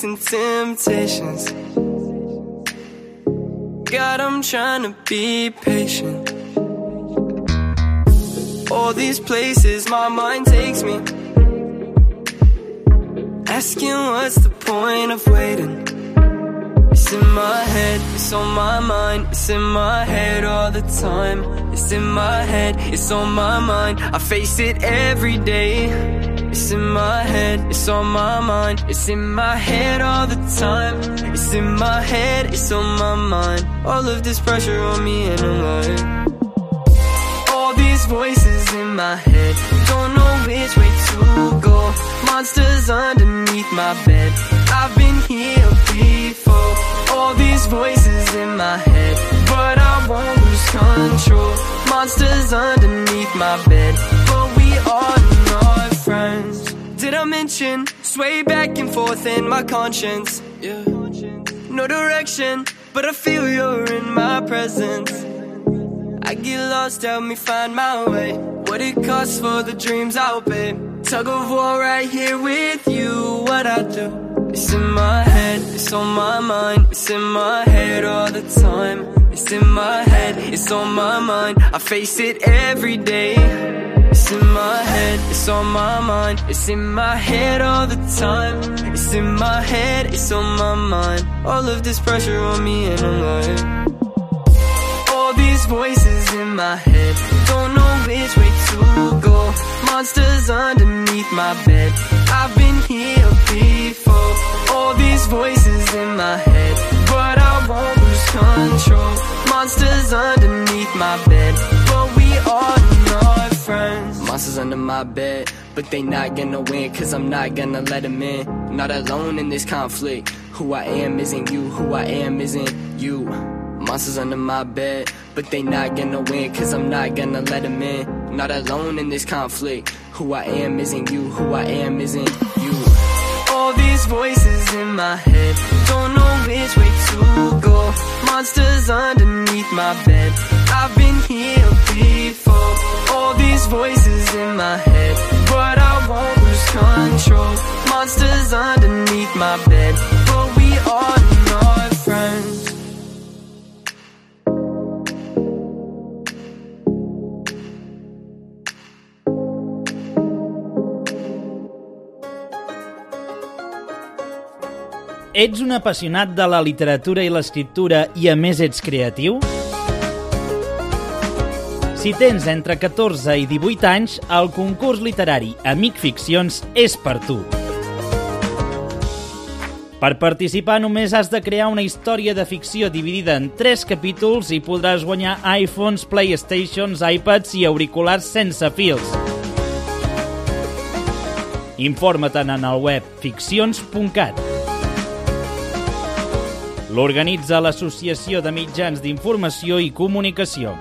Facing temptations. God, I'm trying to be patient. All these places my mind takes me. Asking what's the point of waiting? It's in my head, it's on my mind, it's in my head all the time. It's in my head, it's on my mind. I face it every day. It's in my head, it's on my mind, it's in my head all the time. It's in my head, it's on my mind. All of this pressure on me, and I'm like, all these voices in my head, don't know which way to go. Monsters underneath my bed, I've been here before. All these voices in my head, but I won't lose control. Monsters underneath my bed, but we are Did I mention sway back and forth in my conscience? Yeah. No direction, but I feel you're in my presence. I get lost, help me find my way. What it costs for the dreams I'll pay. Tug of war right here with you. What I do. It's in my head, it's on my mind, it's in my head all the time. It's in my head, it's on my mind. I face it every day. It's in my head, it's on my mind, it's in my head all the time. It's in my head, it's on my mind. All of this pressure on me, and I'm like all these voices in my head Don't know which way Monsters underneath my bed. I've been here before All these voices in my head. But I won't lose control Monsters underneath my bed. But we are not friends. Monsters under my bed But they not gonna win Cause I'm not gonna let them in. Not alone in this conflict. Who I am isn't you Who I am isn't you Monsters under my bed, but they not gonna win, cause I'm not gonna let them in. Not alone in this conflict. Who I am isn't you, who I am isn't you. All these voices in my head, don't know which way to go. Monsters underneath my bed, I've been here before. All these voices in my head, but I won't lose control. Monsters underneath my bed, but we are Ets un apassionat de la literatura i l'escriptura i a més ets creatiu? Si tens entre 14 i 18 anys, el concurs literari Amic Ficcions és per tu. Per participar només has de crear una història de ficció dividida en 3 capítols i podràs guanyar iPhones, Playstations, iPads i auriculars sense fils. Informa-te'n en el web ficcions.cat. L'organitza l'Associació de Mitjans d'Informació i Comunicació.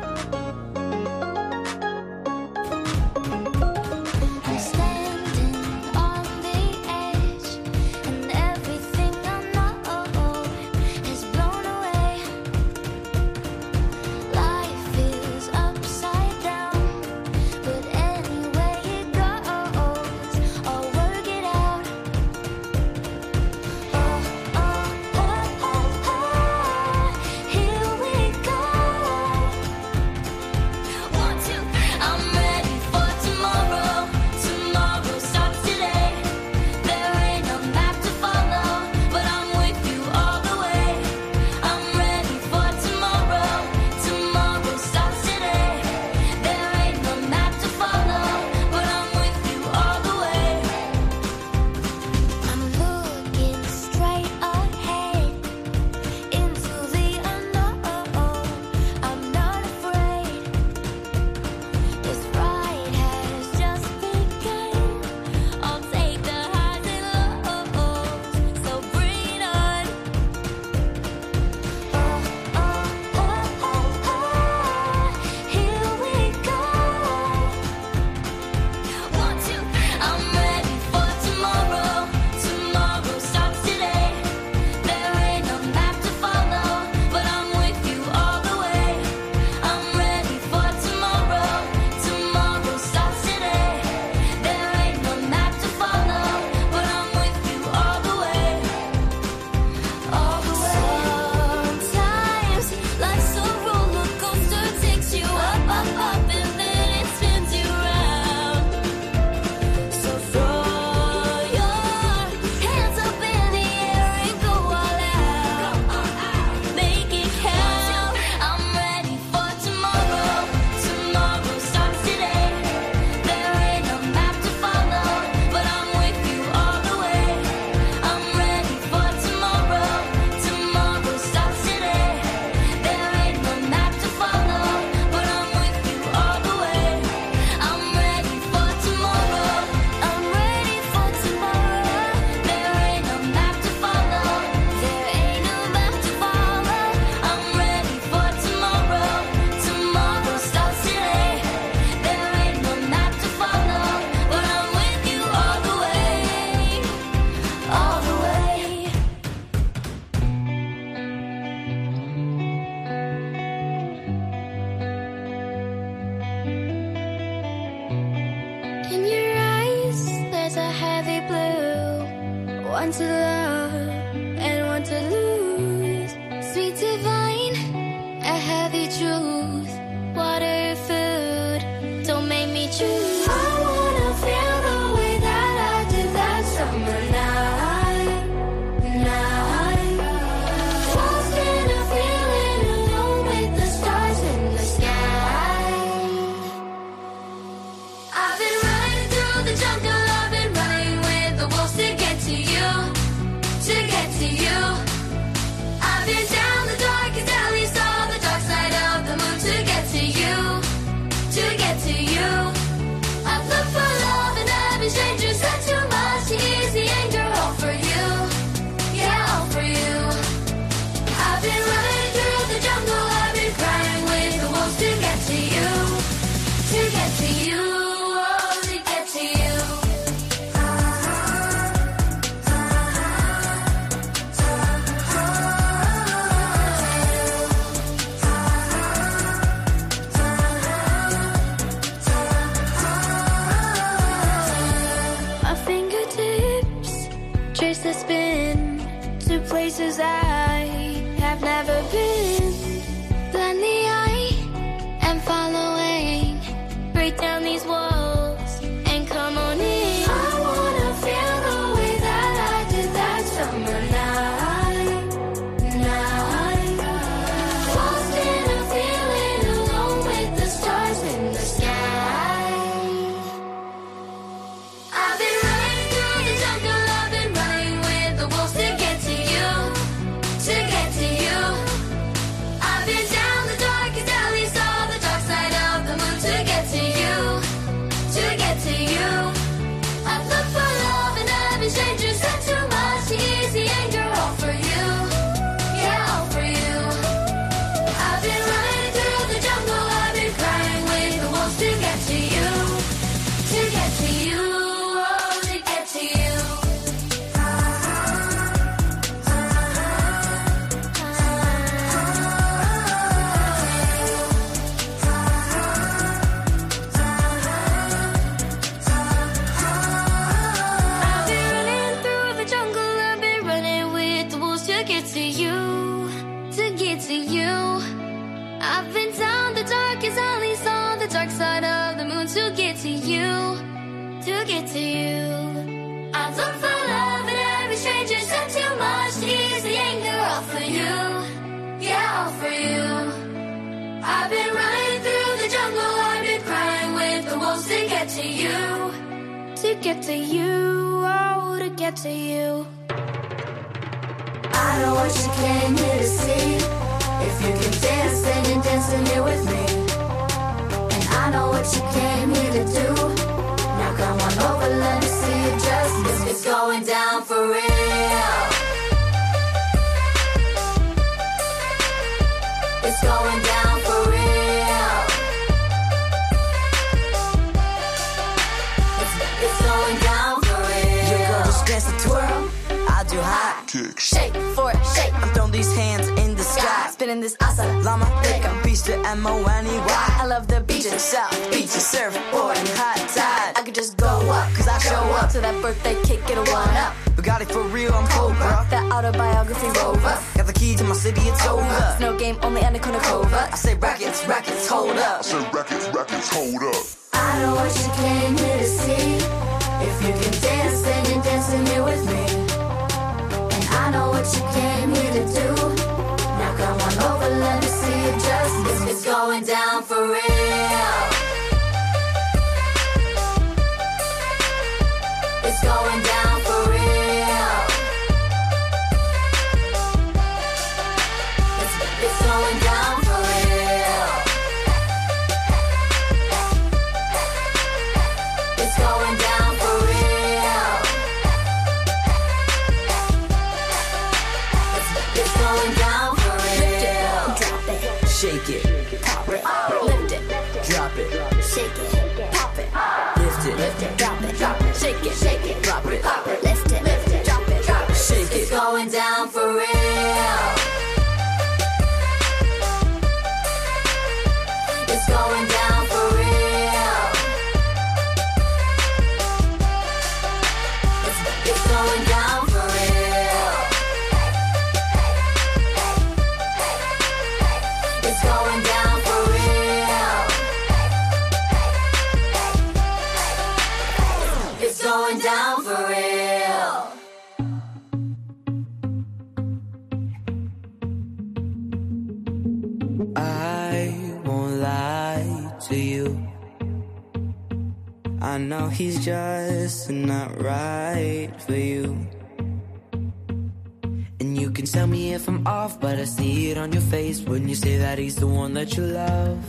On your face when you say that he's the one that you love.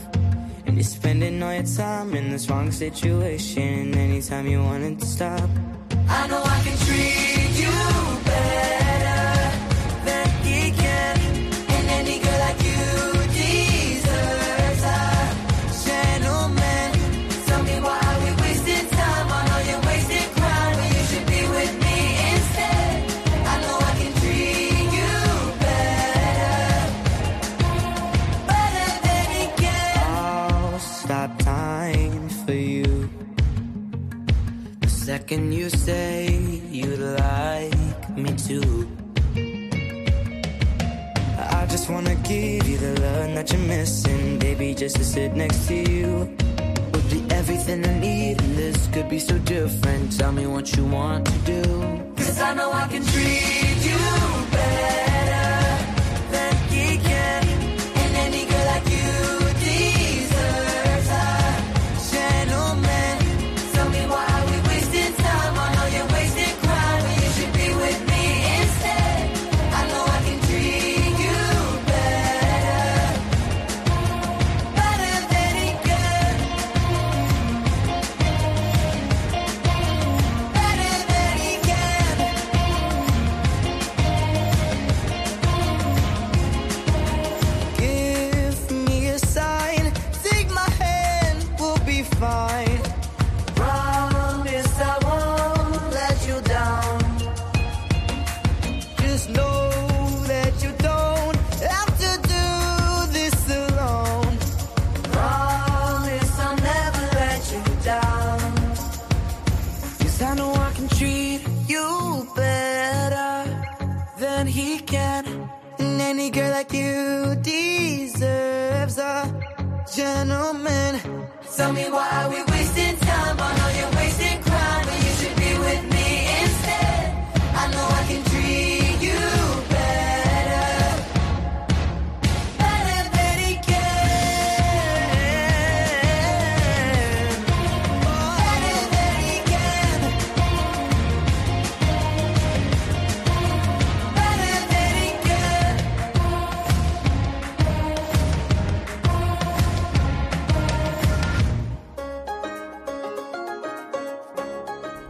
And you're spending all your time in this wrong situation anytime you want it to stop. I know I can treat say you'd like me to. I just wanna give you the love that you're missing, baby, just to sit next to you. Would be everything I need, and this could be so different. Tell me what you want to do. Cause I know I can treat you better you deserves a gentleman. Tell me why we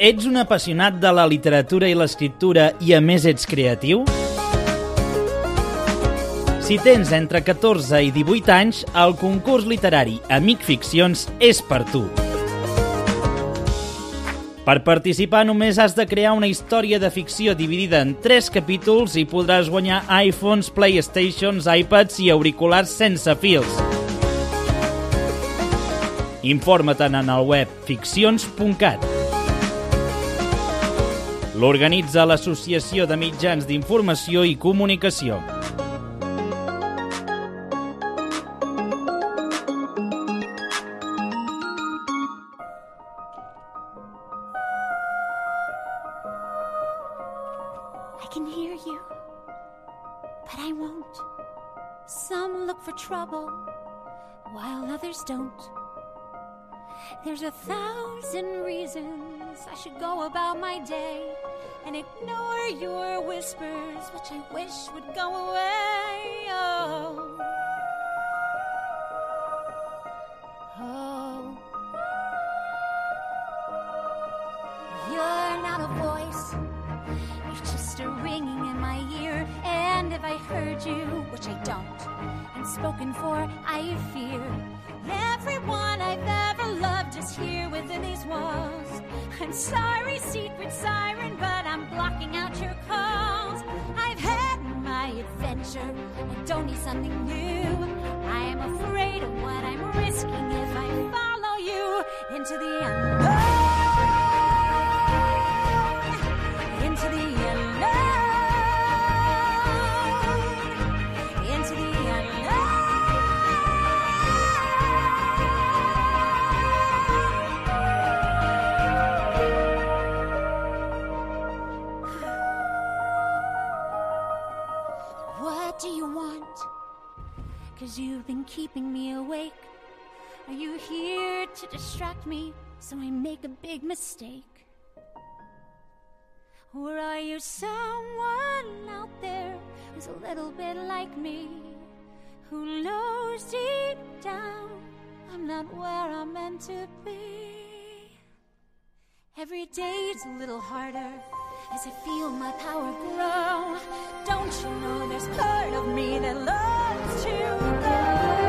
Ets un apassionat de la literatura i l'escriptura i a més ets creatiu? Si tens entre 14 i 18 anys, el concurs literari Amic Ficcions és per tu. Per participar només has de crear una història de ficció dividida en 3 capítols i podràs guanyar iPhones, Playstations, iPads i auriculars sense fils. Informa-te'n en el web ficcions.cat. L'organitza l'Associació de Mitjans d'Informació i Comunicació. I can hear you, but I won't. Some look for trouble, while others don't. There's a thousand reasons I should go about my day and ignore your whispers, which I wish would go away. Oh. Oh. You're not a voice. You're just a ringing in my ear. And if I heard you, which I don't, and spoken for, I fear. Everyone I've ever loved is here within these walls. I'm sorry, secret siren, but I'm blocking out your calls. I've had my adventure. I don't need something new. I am afraid of what I'm risking if I follow you into the unknown. Keeping me awake. Are you here to distract me so I make a big mistake? Or are you someone out there who's a little bit like me? Who knows deep down I'm not where I'm meant to be? Every day's a little harder as I feel my power grow. Don't you know there's part of me that loves to go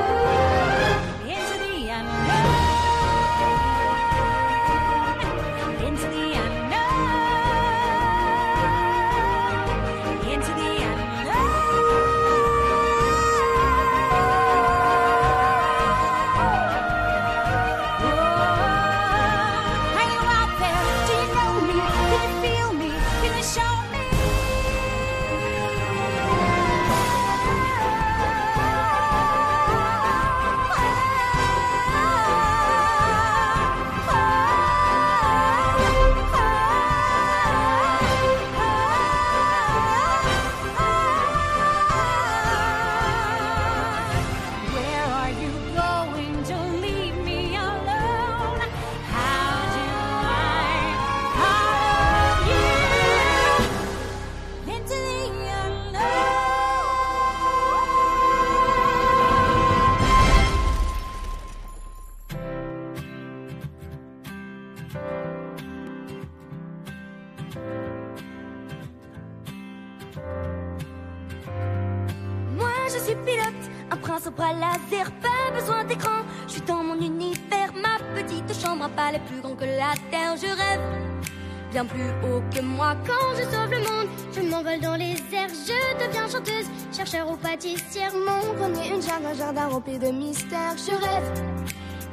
chanteuse, chercheur ou pâtissière. Mon grenier, jardin rempli de mystères. Je rêve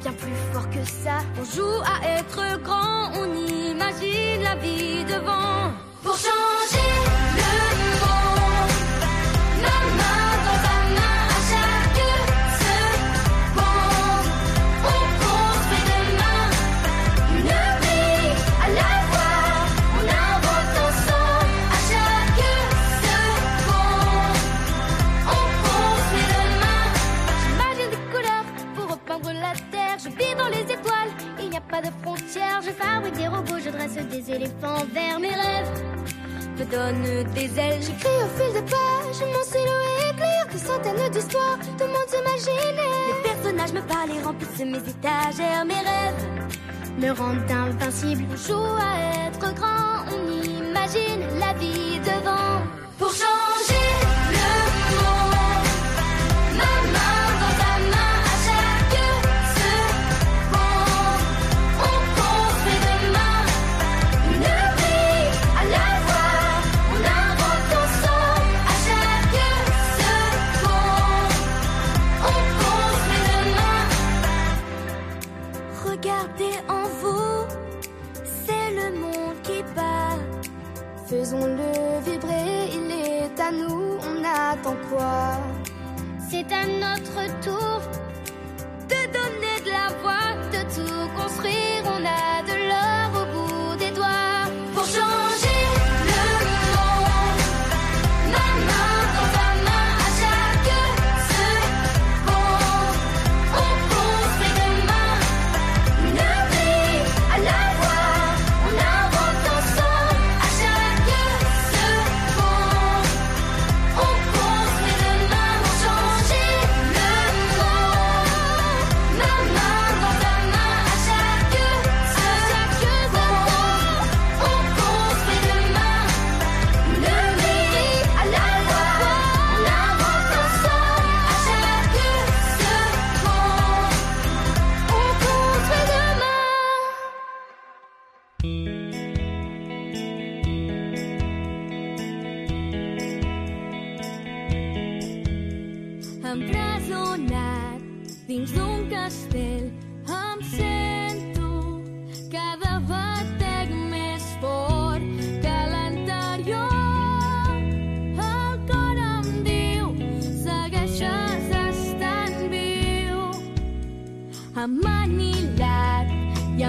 bien plus fort que ça. On joue à être grand, on imagine la vie devant. Pour changer Je fabrique des robots, je dresse des éléphants vers mes rêves me donne des ailes. J'écris au fil des pages, mon stylo est clair. Des centaines d'histoires, de mondes imaginés. Les personnages me parlent et remplissent mes étagères. Mes rêves me rendent invincible. On joue à être grand, on imagine la vie devant. Pour changer Faisons-le vibrer, il est à nous, on attend quoi? C'est à notre tour de donner de la voix, de tout construire. On a de l'or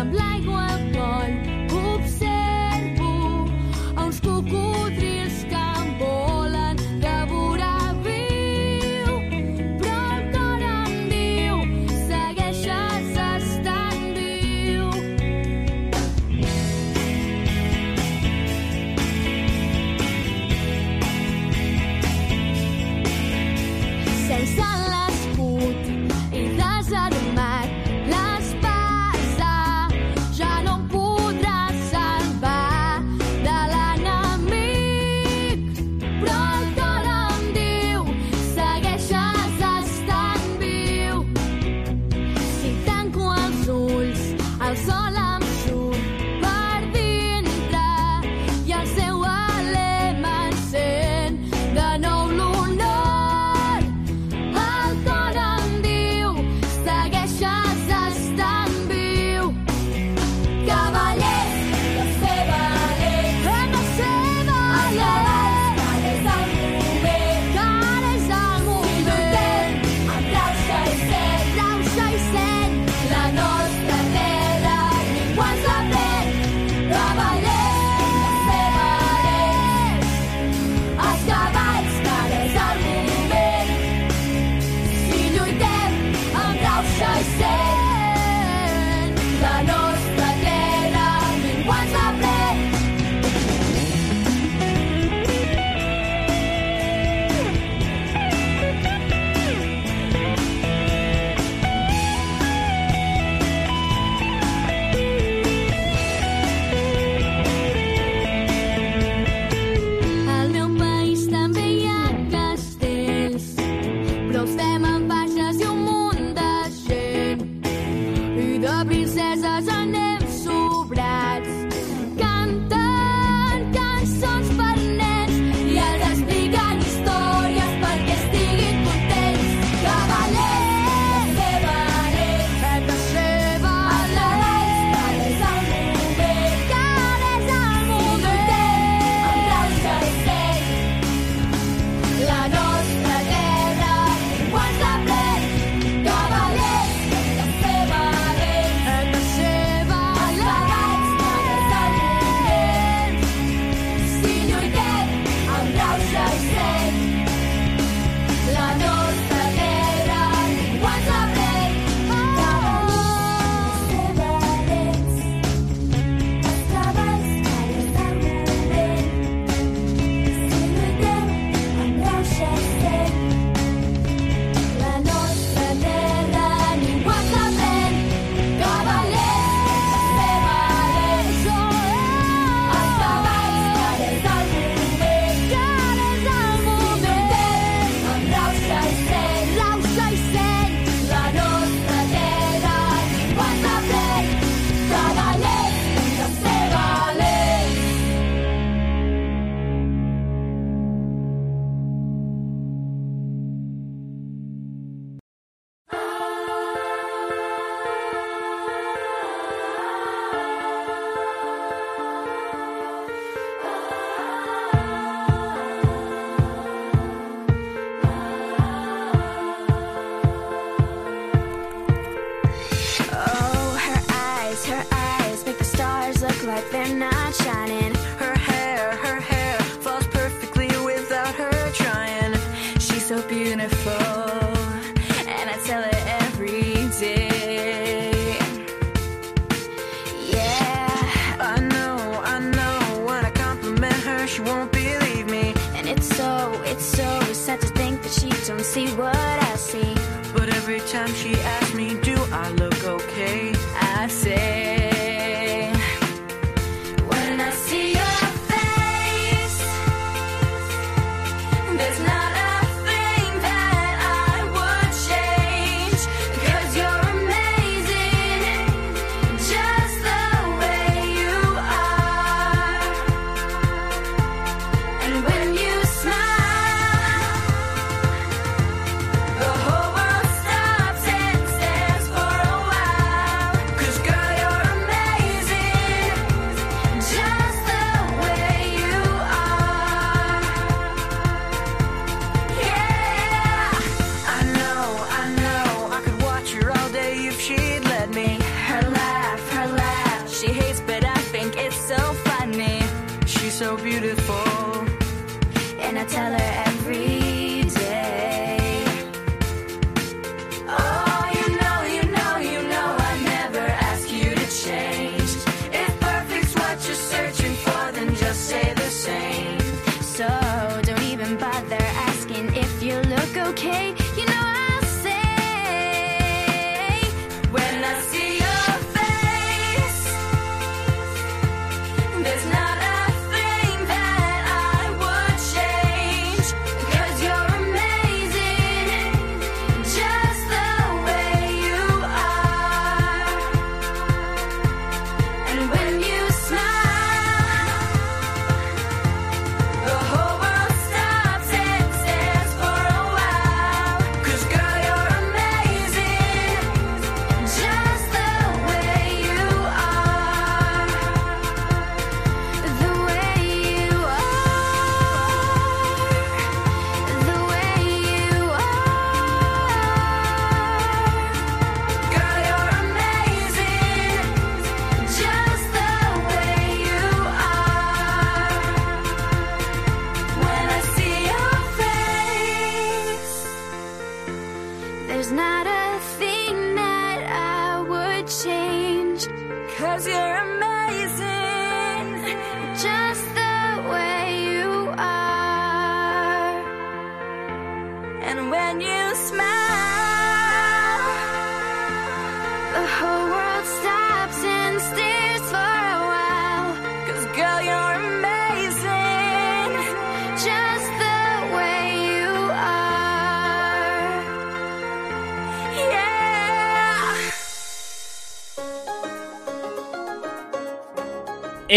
i amb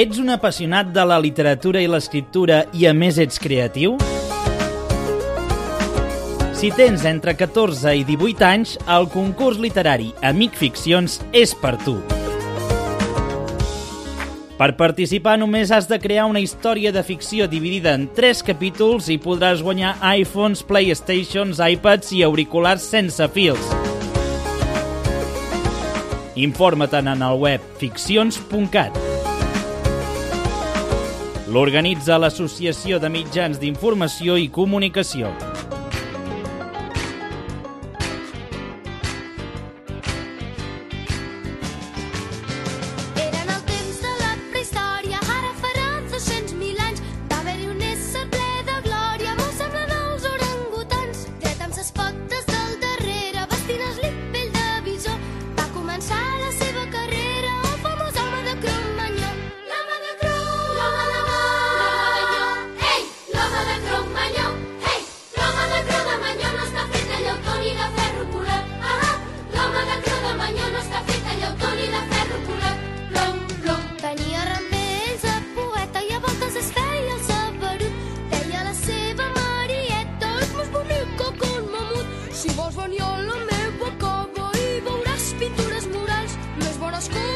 Ets un apassionat de la literatura i l'escriptura i a més ets creatiu? Si tens entre 14 i 18 anys, el concurs literari Amic Ficcions és per tu. Per participar només has de crear una història de ficció dividida en 3 capítols i podràs guanyar iPhones, Playstations, iPads i auriculars sense fils. Informa't en el web ficcions.cat. L'organitza l'Associació de Mitjans d'Informació i Comunicació. school.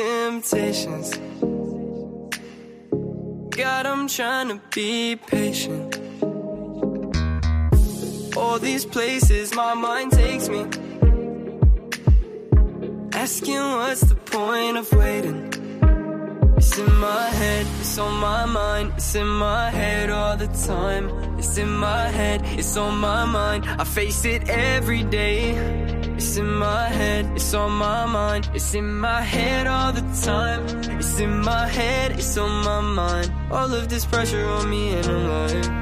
Temptations. God, I'm trying to be patient. All these places my mind takes me. Asking what's the point of waiting? It's in my head, it's on my mind, it's in my head all the time. It's in my head, it's on my mind. I face it every day. It's in my head, it's on my mind, it's in my head all the time. It's in my head, it's on my mind. All of this pressure on me and I'm like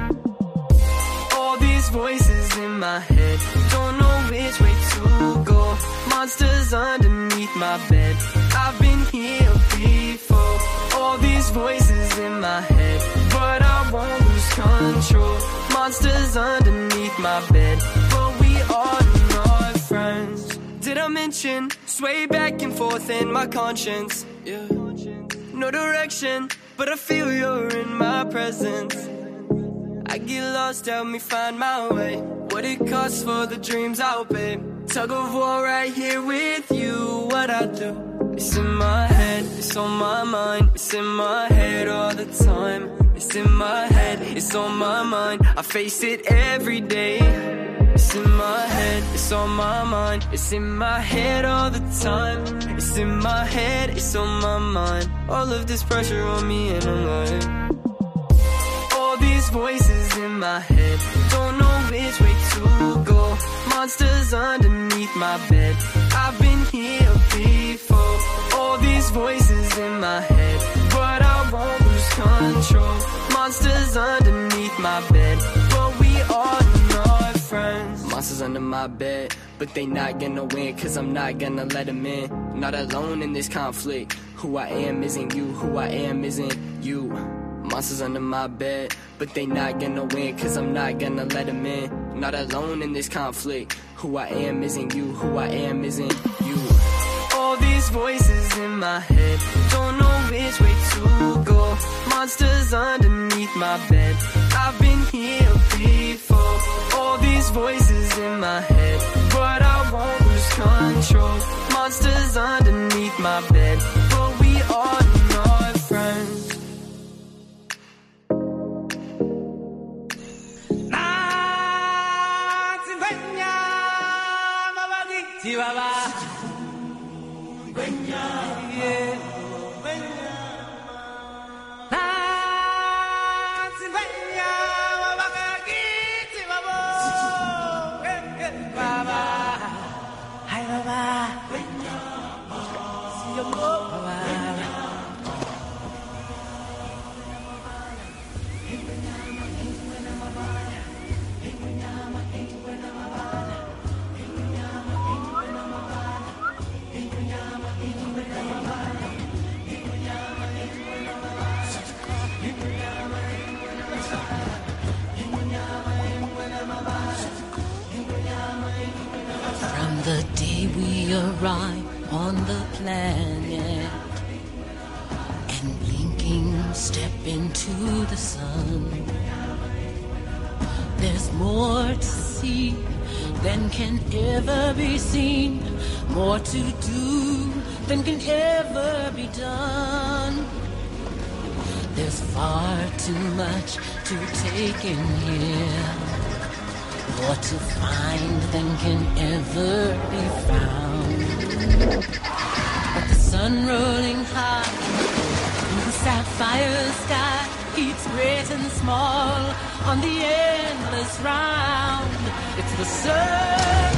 all these voices in my head. Don't know which way to go. Monsters underneath my bed. I've been here before. All these voices in my head, but I won't lose control. Monsters underneath my bed, but we are friends. Did I mention sway back and forth in my conscience? Yeah. No direction, but I feel you're in my presence. I get lost, help me find my way. What it costs for the dreams I'll pay. Tug of war right here with you. What I do? It's in my head, it's on my mind, it's in my head all the time. It's in my head, it's on my mind. I face it every day. It's in my head, it's on my mind, it's in my head all the time. It's in my head, it's on my mind. All of this pressure on me and I'm like all these voices in my head. Don't know which way to go. Monsters underneath my bed. I've been here before. All these voices in my head, but I won't lose control. Monsters underneath my bed, friends. Monsters under my bed, but they not gonna win, cause I'm not gonna let them in. Not alone in this conflict. Who I am isn't you, who I am isn't you. Monsters under my bed, but they not gonna win, cause I'm not gonna let them in. Not alone in this conflict. Who I am isn't you, who I am isn't you. All these voices in my head, don't know which way to go. Monsters underneath my bed, I've been here before. These voices in my head, but I won't lose control. Monsters underneath my bed, arrive on the planet and blinking step into the sun. There's more to see than can ever be seen, more to do than can ever be done. There's far too much to take in here, more to find than can ever be found. The sun rolling high in the sapphire sky keeps great and small on the endless round. It's the circle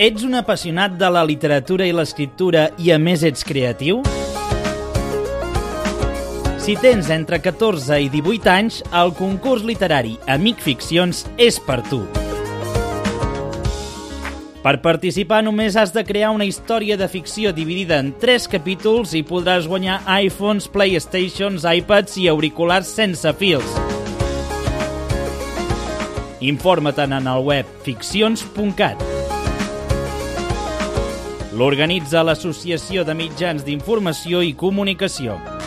Ets un apassionat de la literatura i l'escriptura i a més ets creatiu? Si tens entre 14 i 18 anys, el concurs literari Amic Ficcions és per tu. Per participar només has de crear una història de ficció dividida en 3 capítols i podràs guanyar iPhones, Playstations, iPads i auriculars sense fils. Informa-te'n en el web ficcions.cat. L'organitza l'Associació de Mitjans d'Informació i Comunicació.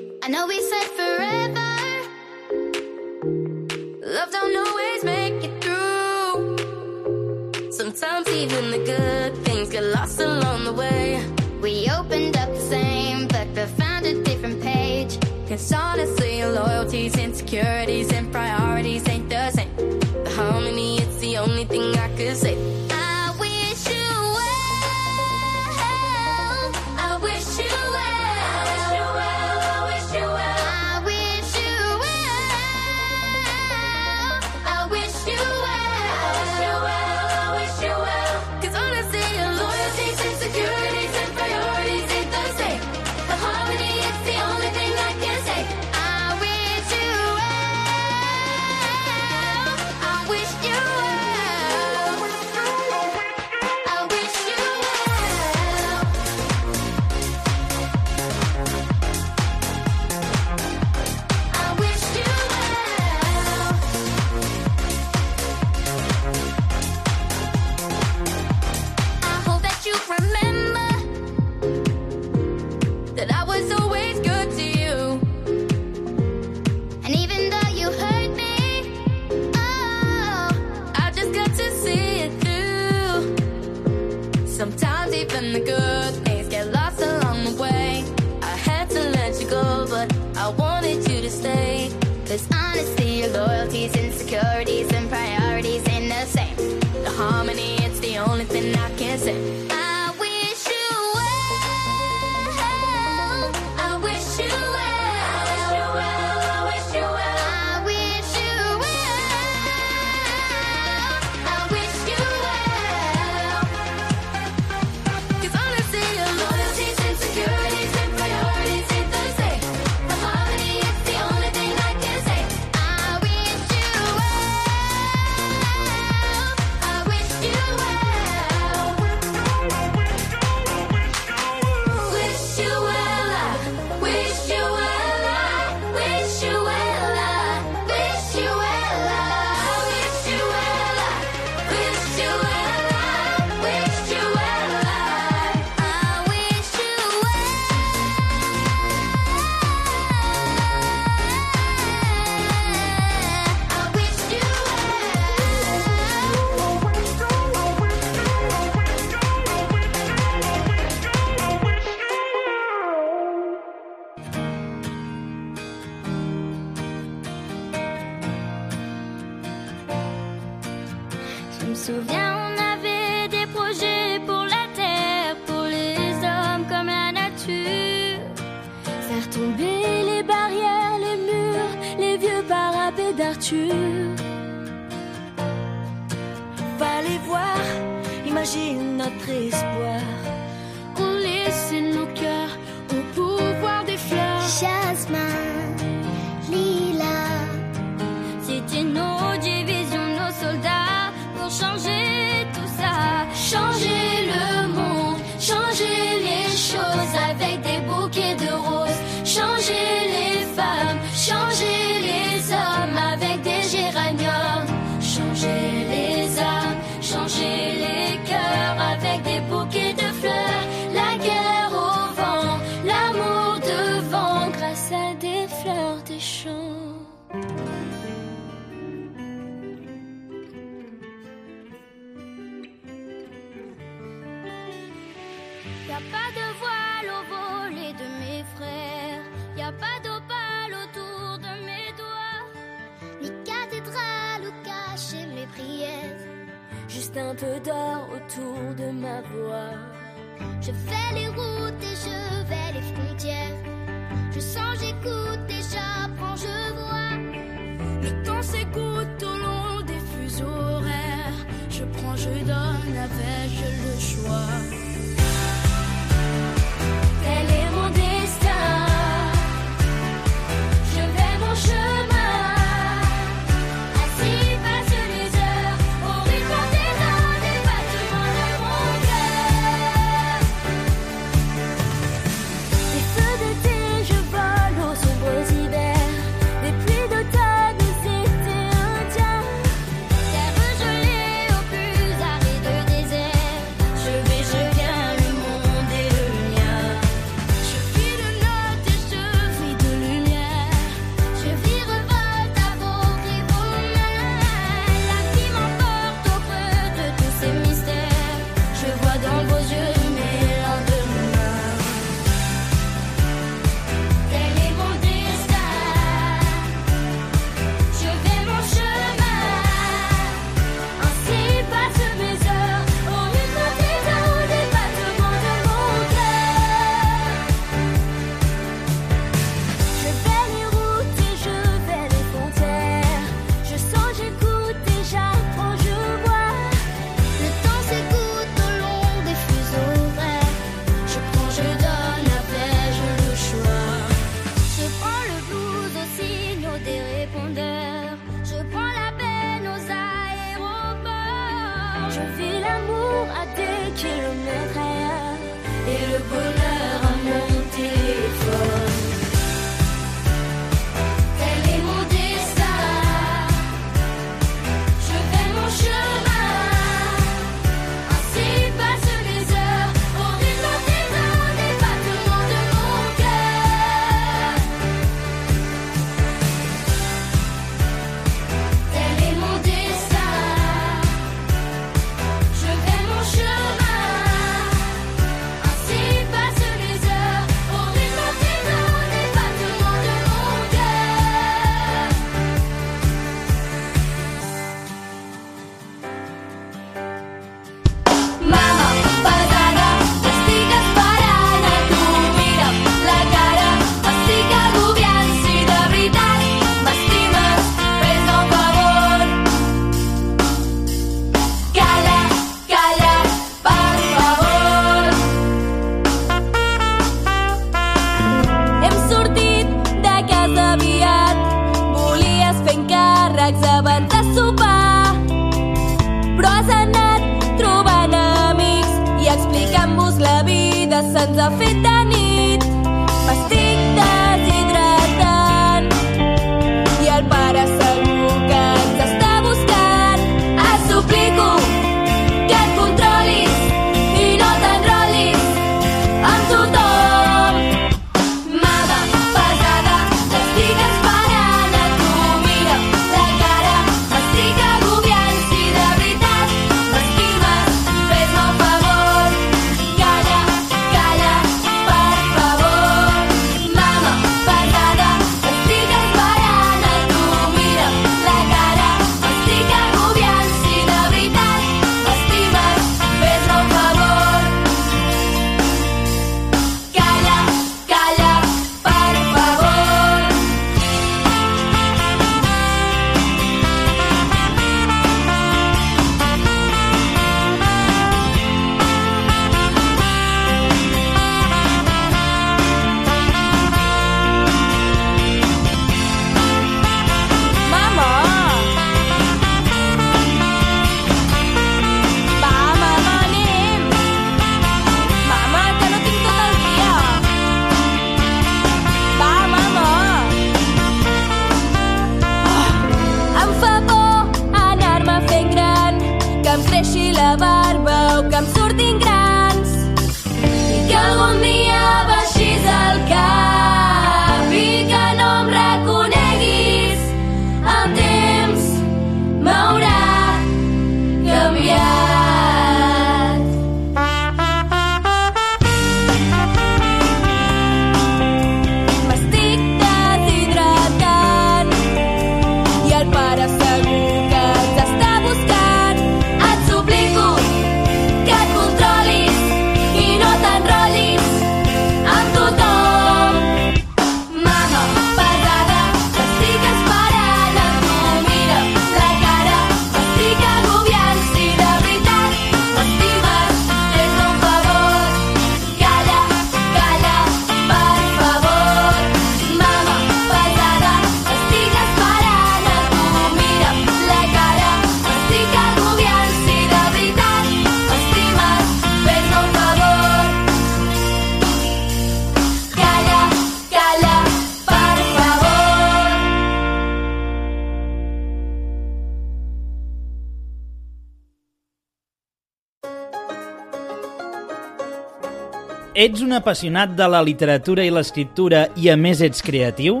Ets un apassionat de la literatura i l'escriptura i a més ets creatiu?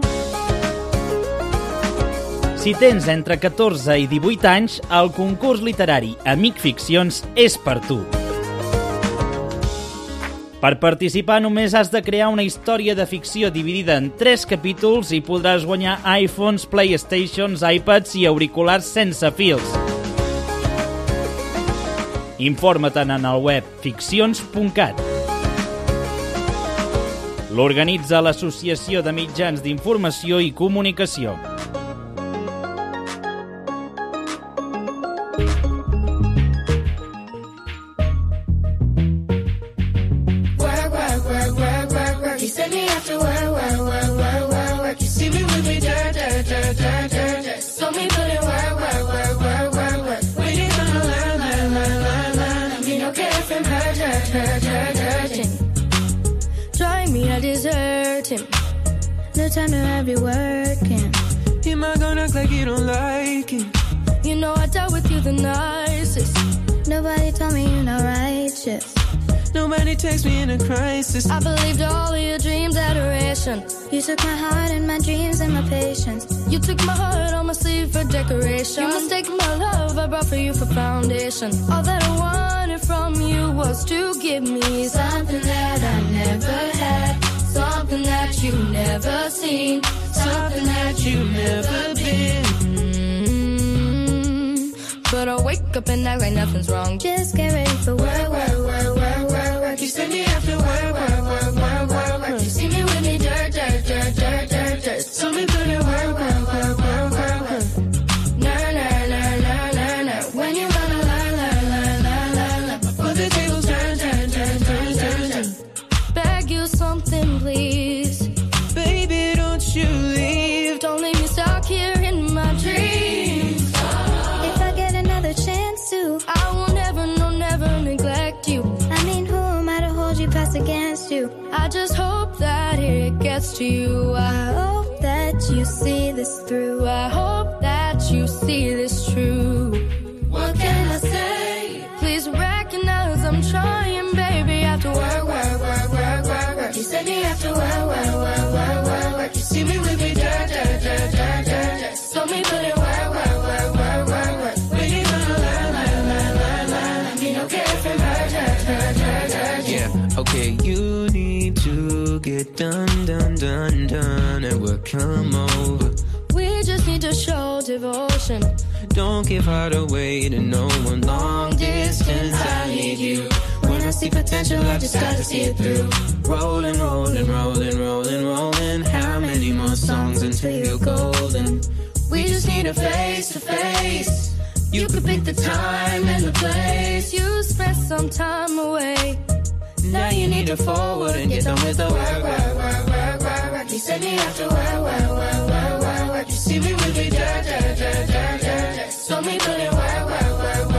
Si tens entre 14 i 18 anys, el concurs literari Amic Ficcions és per tu. Per participar només has de crear una història de ficció dividida en 3 capítols i podràs guanyar iPhones, Playstations, iPads i auriculars sense fils. Informa-te'n en el web ficcions.cat. L'organitza l'Associació de Mitjans d'Informació i Comunicació. Time to have you working. Am I gonna act like you don't like it? You know I dealt with you the nicest. Nobody told me you're not righteous. Nobody takes me in a crisis. I believed all of your dreams, adoration. You took my heart and my dreams and my patience. You took my heart on my sleeve for decoration. You mistake my love, I brought for you for foundation. All that I wanted from you was to give me something that I never had. Something that you've never seen. Something that you've never been. Mm, But I wake up and act like nothing's wrong. Just get ready for work, work, work, work, work, work. You send me it to you. I hope that you see this through. I hope that you see this true. What can I say? Please recognize I'm trying, baby. After work, work, work, work, work, work. You send me after work, work, work, work, work, work. You see me with me dirt, dirt, dirt, dirt, dirt, dirt. So me put in work, work, work, work, work, work. When you gonna learn, learn, learn, learn, learn? I mean, okay from hurt, hurt, hurt, hurt, hurt. Yeah, okay, you need to get done, done, done, done, and we'll come over. We just need to show devotion. Don't give heart away to no one long distance. I need you. When I see potential, I just gotta see it through. Rolling, rolling, rolling, rolling, rolling. How many more songs until you're golden? We just need a face to face. You could pick the time and the place. You spent some time away. Now you need to forward and get done with the work, work, work, work, work, work. You send me after work, work, work, work, work, work. You see me with me, dirt, dirt, dirt, dirt, dirt, dirt. So me put work, work, work, work, work,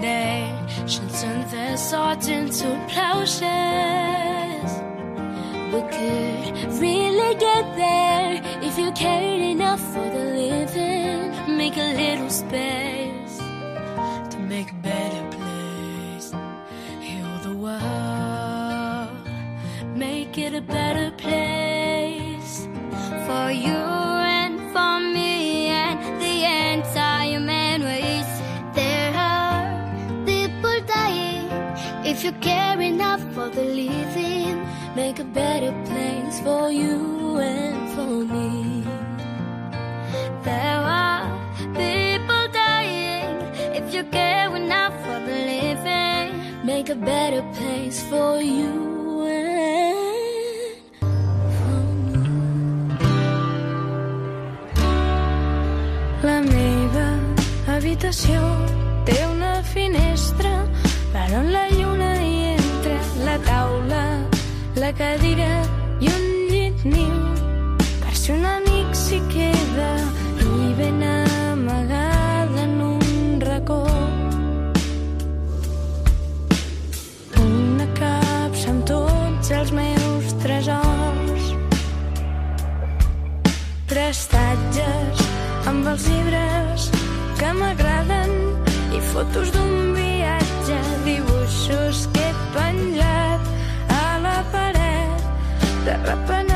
day turn into plowshares. We could really get there if you cared enough for the living. Make a little space to make a better place. Heal the world, make it a better place for you. you care enough for the living, make a better place for you and for me. There are people dying. If you care enough for the living, make a better place for you and. La meva habitació té una finestra per on la de cadira i un llit niu per si un amic s'hi queda i ben amagada en un racó. Una capsa amb tots els meus tresors prestatges amb els llibres que m'agraden i fotos d'un viatge, dibuixos que that weapon.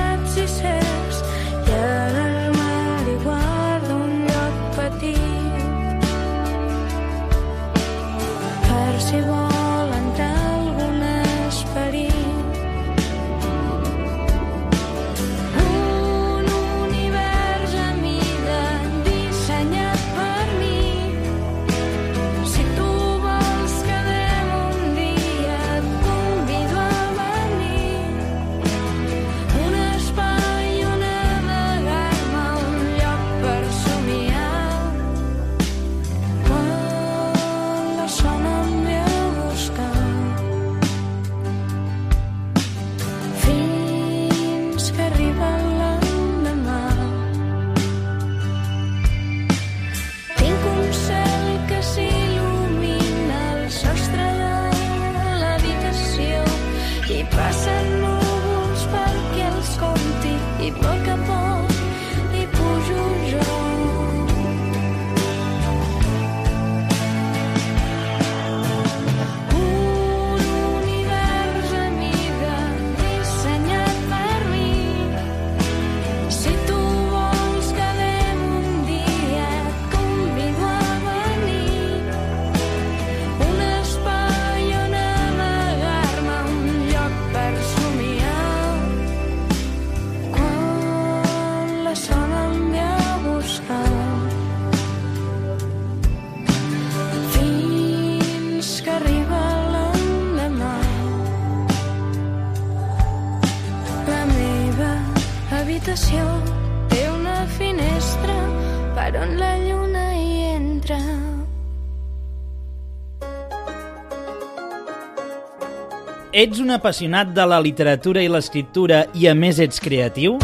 Ets un apassionat de la literatura i l'escriptura i a més ets creatiu?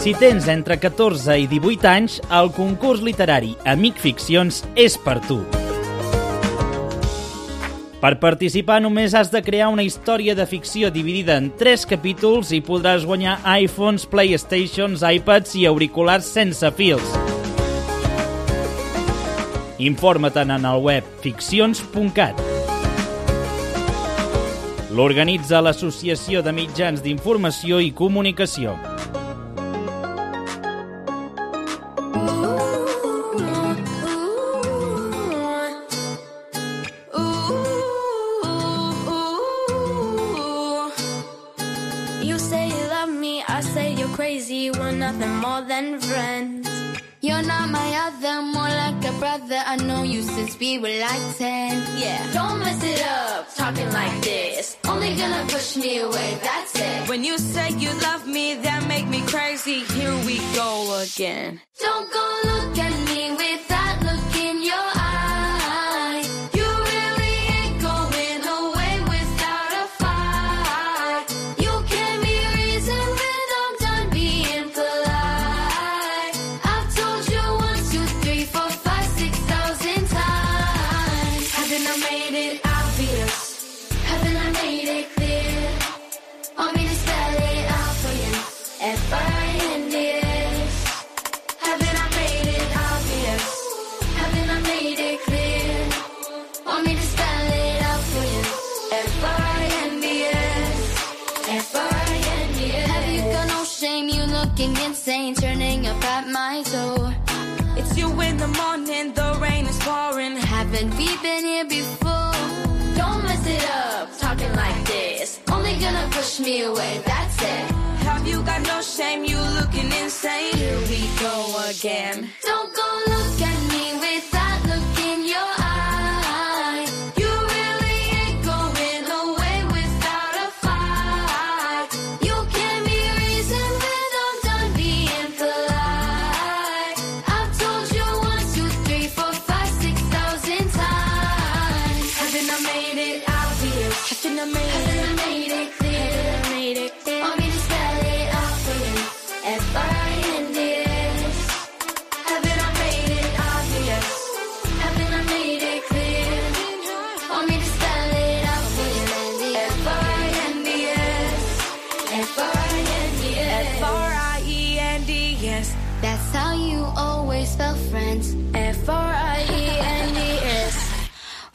Si tens entre 14 i 18 anys, el concurs literari Amic Ficcions és per tu. Per participar només has de crear una història de ficció dividida en 3 capítols i podràs guanyar iPhones, Playstations, iPads i auriculars sense fils. Informa-te'n en el web ficcions.cat. L'organitza l'Associació de Mitjans d'Informació i Comunicació. I know you since we were like 10. Yeah. Don't mess it up talking like this. Only gonna push me away, that's it. When you say you love me, that make me crazy. Here we go again. Don't go look at me with that look in your eye. Here before? Don't mess it up, talking like this. Only gonna push me away, that's it. Have you got no shame? You looking insane. Here we go again. Don't go look at me with that look in your eye.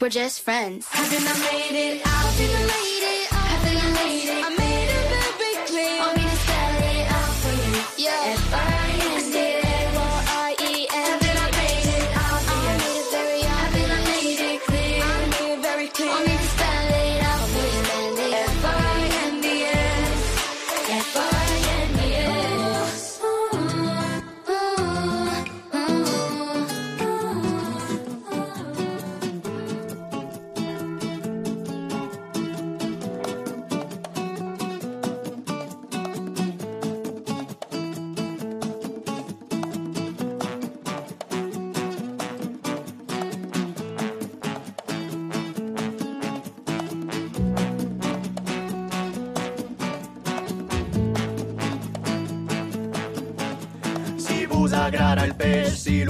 We're just friends. I I made it? Haven't I made it? I made it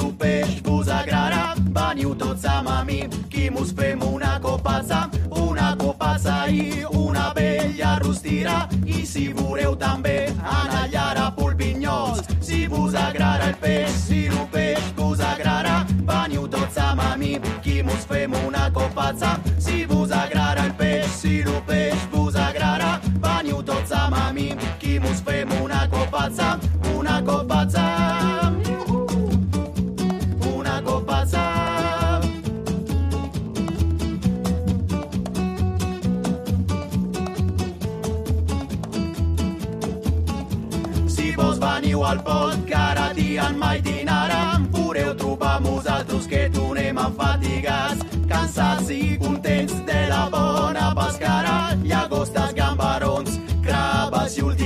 el peix vos agrada, veniu tots amb a mi, qui mos fem una copassa, una copassa i una vella rostira. I si veureu també anar allà a Pulpinyols, si vos agrada el peix, si el peix vos agrada, veniu tots amb a mi, qui mos fem una copassa. Si vos agrada el peix, si el peix vos agrada, veniu tots amb a mi, qui mos fem una copassa, una copassa. Al pot, que ara dian mai dinara, podreu trobar amb vosaltres que tornem enfatigats, cansats i contents de la bona pescara, llagostes, gambarons, craves i ultigara.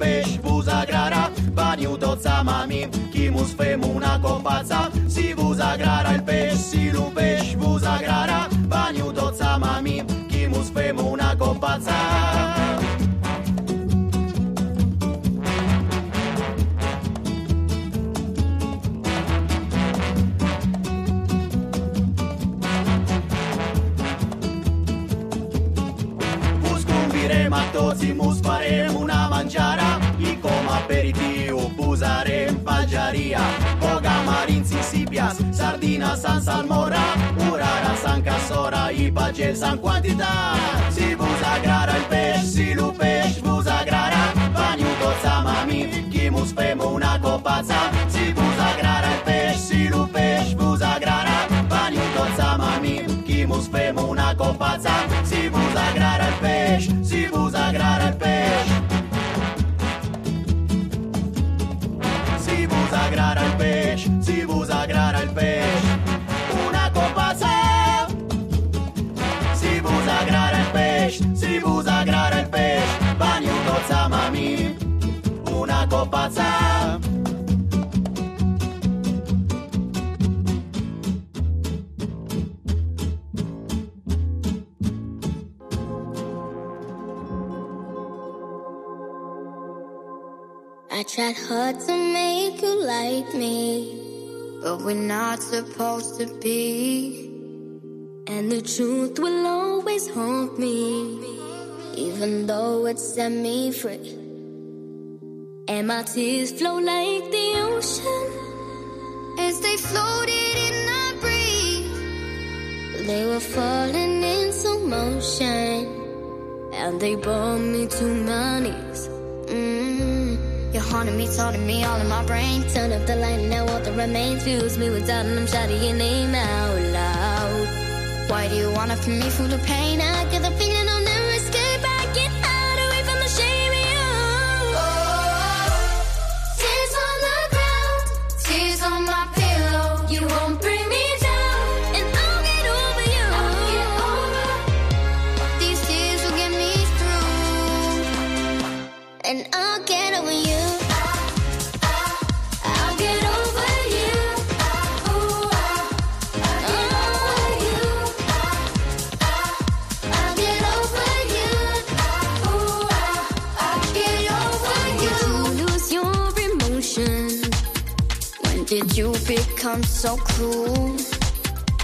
peix vos agrada, veniu tots amb mi, qui mos fem una copatza. Si vos agrada el peix, si el peix vos agrada, veniu tots amb mi, qui mos fem una copatza. Tirosimus farem una mangiara E come aperitivo usarem fagiaria Boga, marin, sisipias, sardina, san salmora Urara, san cassora e pagel, san quantità Si vos il pesce si lo peixe vos agrara Vaniu goza, mami, que mus femo una copazza Si vos una copatza. Si vos agrada el peix, si vos agrada el peix. Si vos agrada el peix, si vos agrada el peix. Una copatza. Si vos agrada el peix, si vos agrada el peix, veniu tots amb mi. Una copatza. I tried hard to make you like me, but we're not supposed to be. And the truth will always haunt me, even though it set me free. And my tears flow like the ocean as they floated in the breeze. They were falling in slow motion, and they brought me to my knees. Mm. You're haunting me, taunting me all in my brain. Turn up the light now all that remains fills me with doubt, and I'm shouting your name out loud. Why do you wanna feel me full of pain? I get the feeling I'll never escape. I get out away from the shame of you. Tears on the ground, tears on my pillow. You won't bring me down, and I'll get over you. I'll get over. These tears will get me through, and I'll get over you. You become so cruel?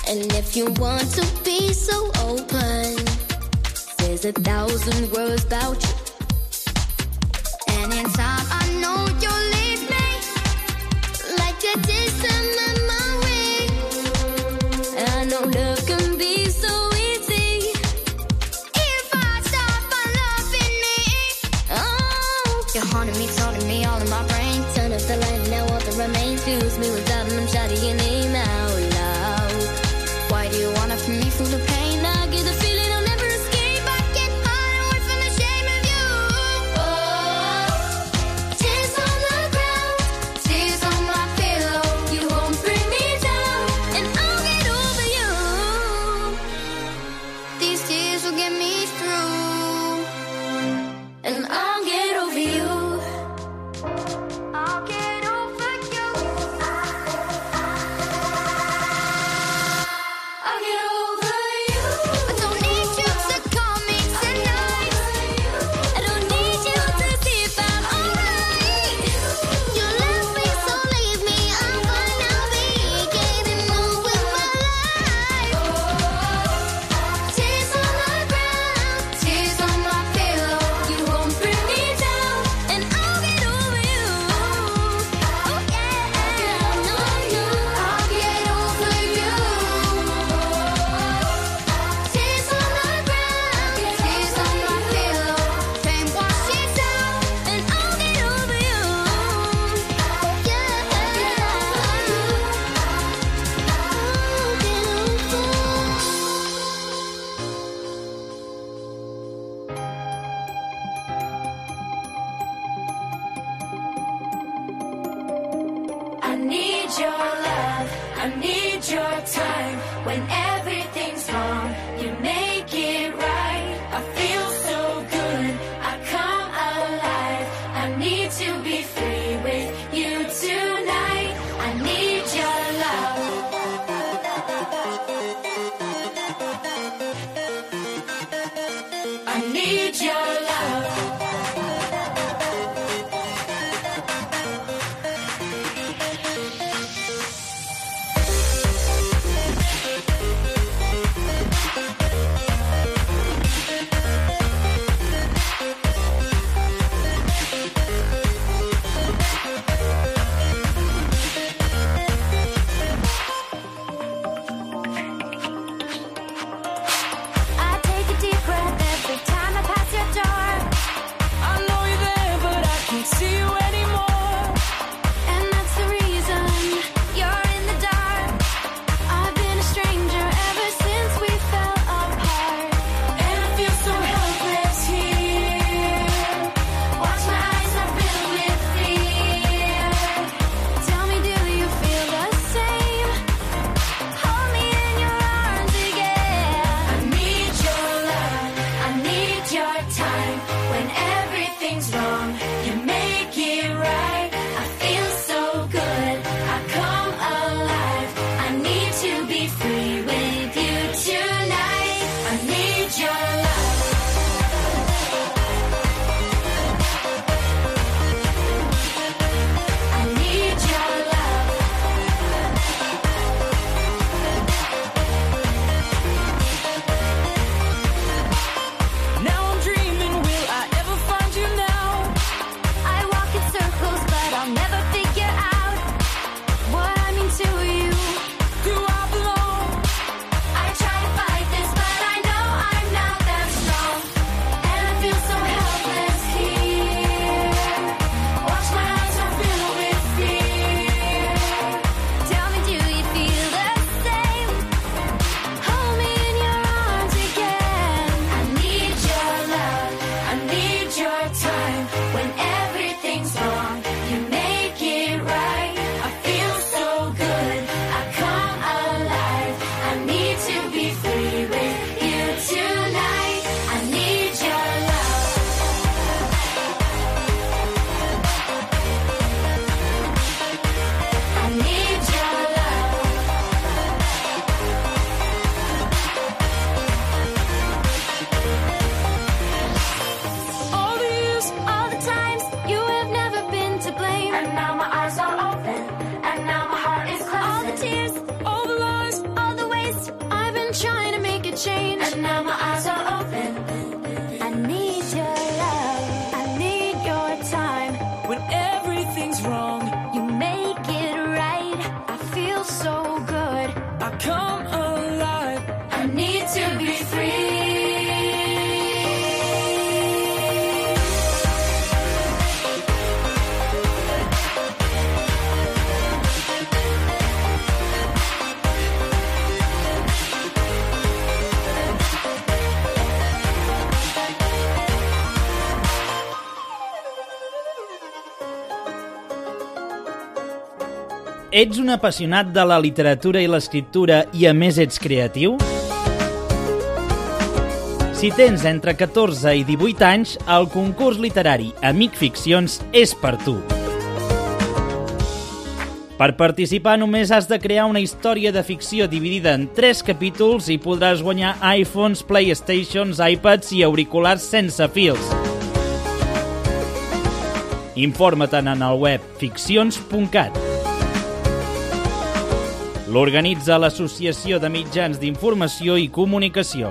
And if you want to be so open, there's a thousand words about you. And in time, I know you'll Ets un apassionat de la literatura i l'escriptura i a més ets creatiu? Si tens entre 14 i 18 anys, el concurs literari Amic Ficcions és per tu. Per participar només has de crear una història de ficció dividida en 3 capítols i podràs guanyar iPhones, Playstations, iPads i auriculars sense fils. Informa't en el web ficcions.cat. L'organitza l'Associació de Mitjans d'Informació i Comunicació.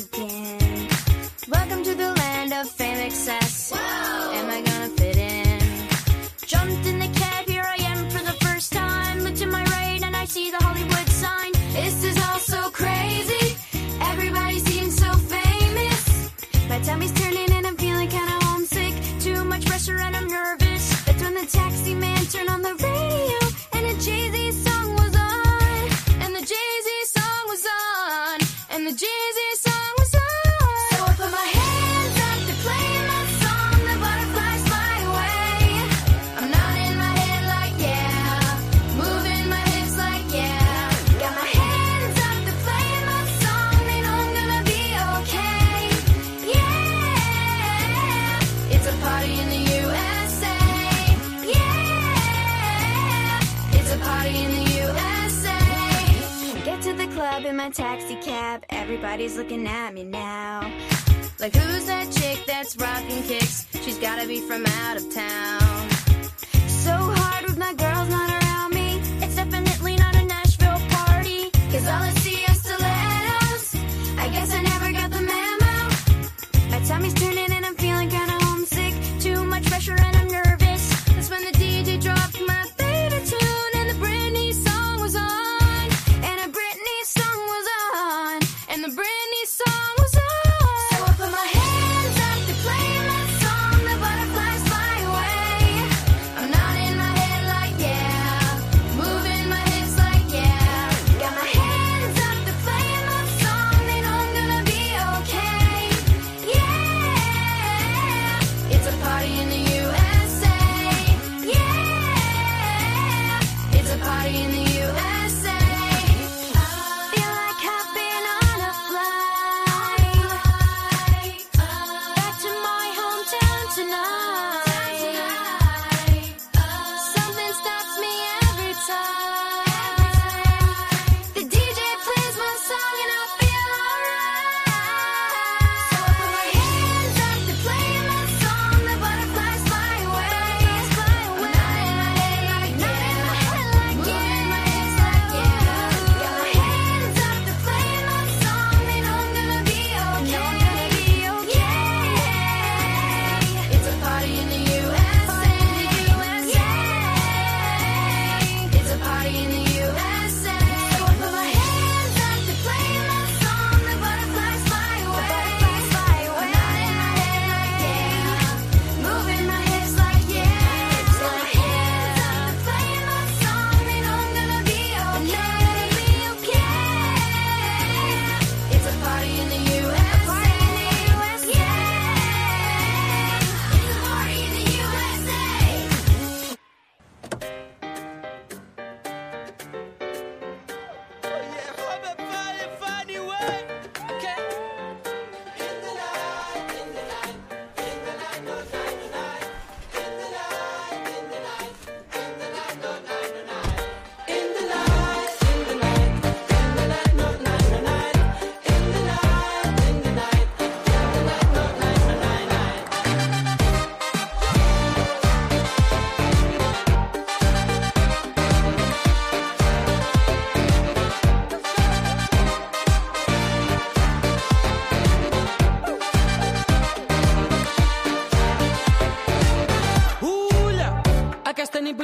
again. Everybody's looking at me now. Like, who's that chick that's rocking kicks? She's gotta be from out of town.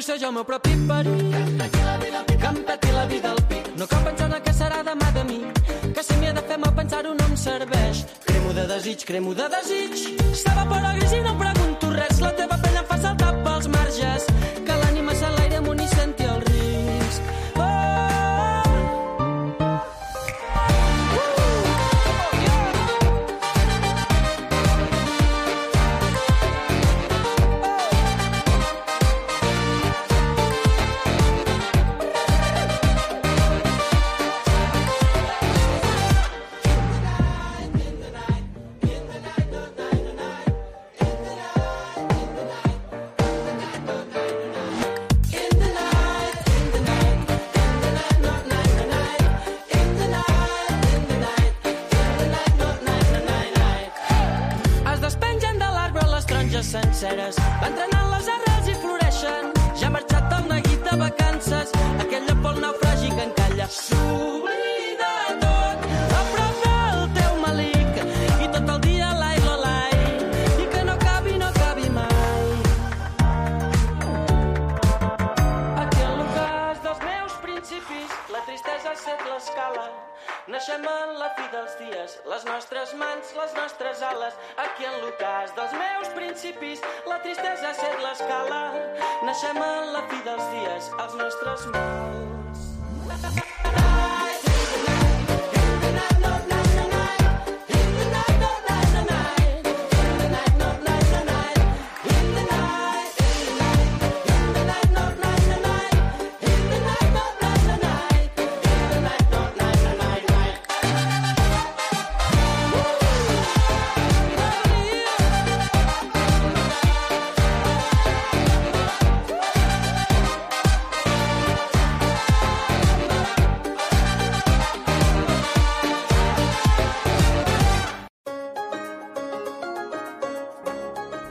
Vull ser jo el meu propi perill. Que em peti la vida al pit. No cal pensar en el que serà demà de mi. Que si m'hi he de fer mal pensar-ho no em serveix. Cremo de desig, cremo de desig. S'evapora gris i no pregunto res. La teva pell em fa saltar pels marges.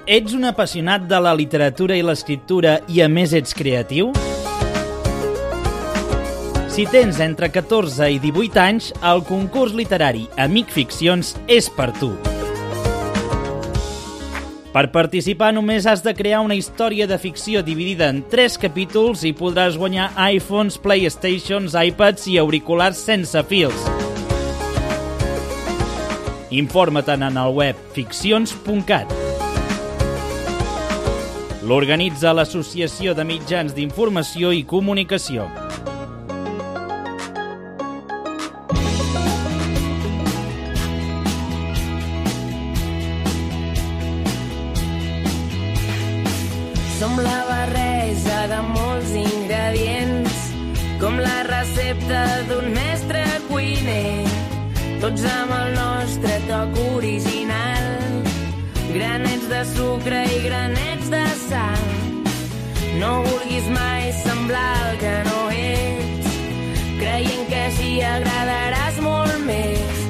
Ets un apassionat de la literatura i l'escriptura i a més ets creatiu? Si tens entre 14 i 18 anys, el concurs literari Amic Ficcions és per tu. Per participar només has de crear una història de ficció dividida en 3 capítols i podràs guanyar iPhones, Playstations, iPads i auriculars sense fils. Informa-te'n en el web ficcions.cat. L'organitza l'Associació de Mitjans d'Informació i Comunicació. Som la barreja de molts ingredients, com la recepta d'un mestre cuiner. Tots amb el nostre toc original, granets de sucre no vulguis mai semblar el que no ets, creient que així agradaràs molt més.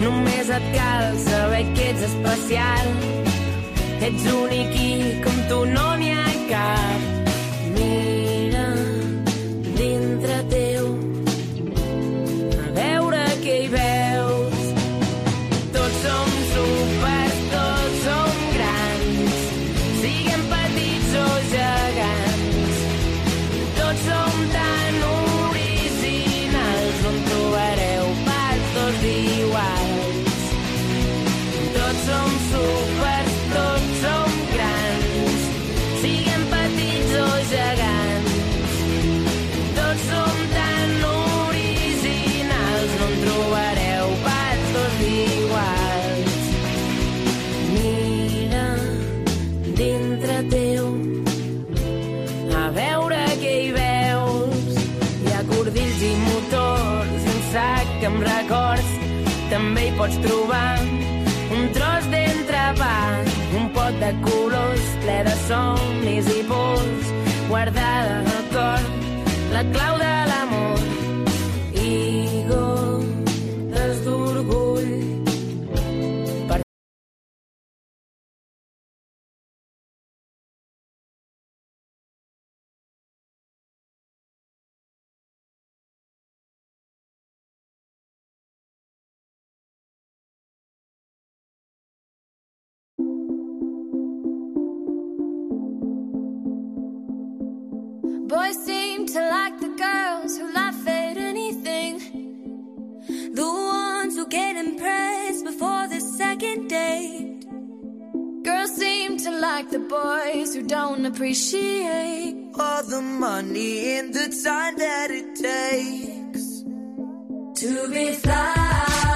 Només et cal saber que ets especial, ets únic i com tu no n'hi ha cap. pots trobar un tros d'entrepà, un pot de colors ple de somnis i pols, guardada al cor, la clau de la like the boys who don't appreciate all the money and the time that it takes to be fly.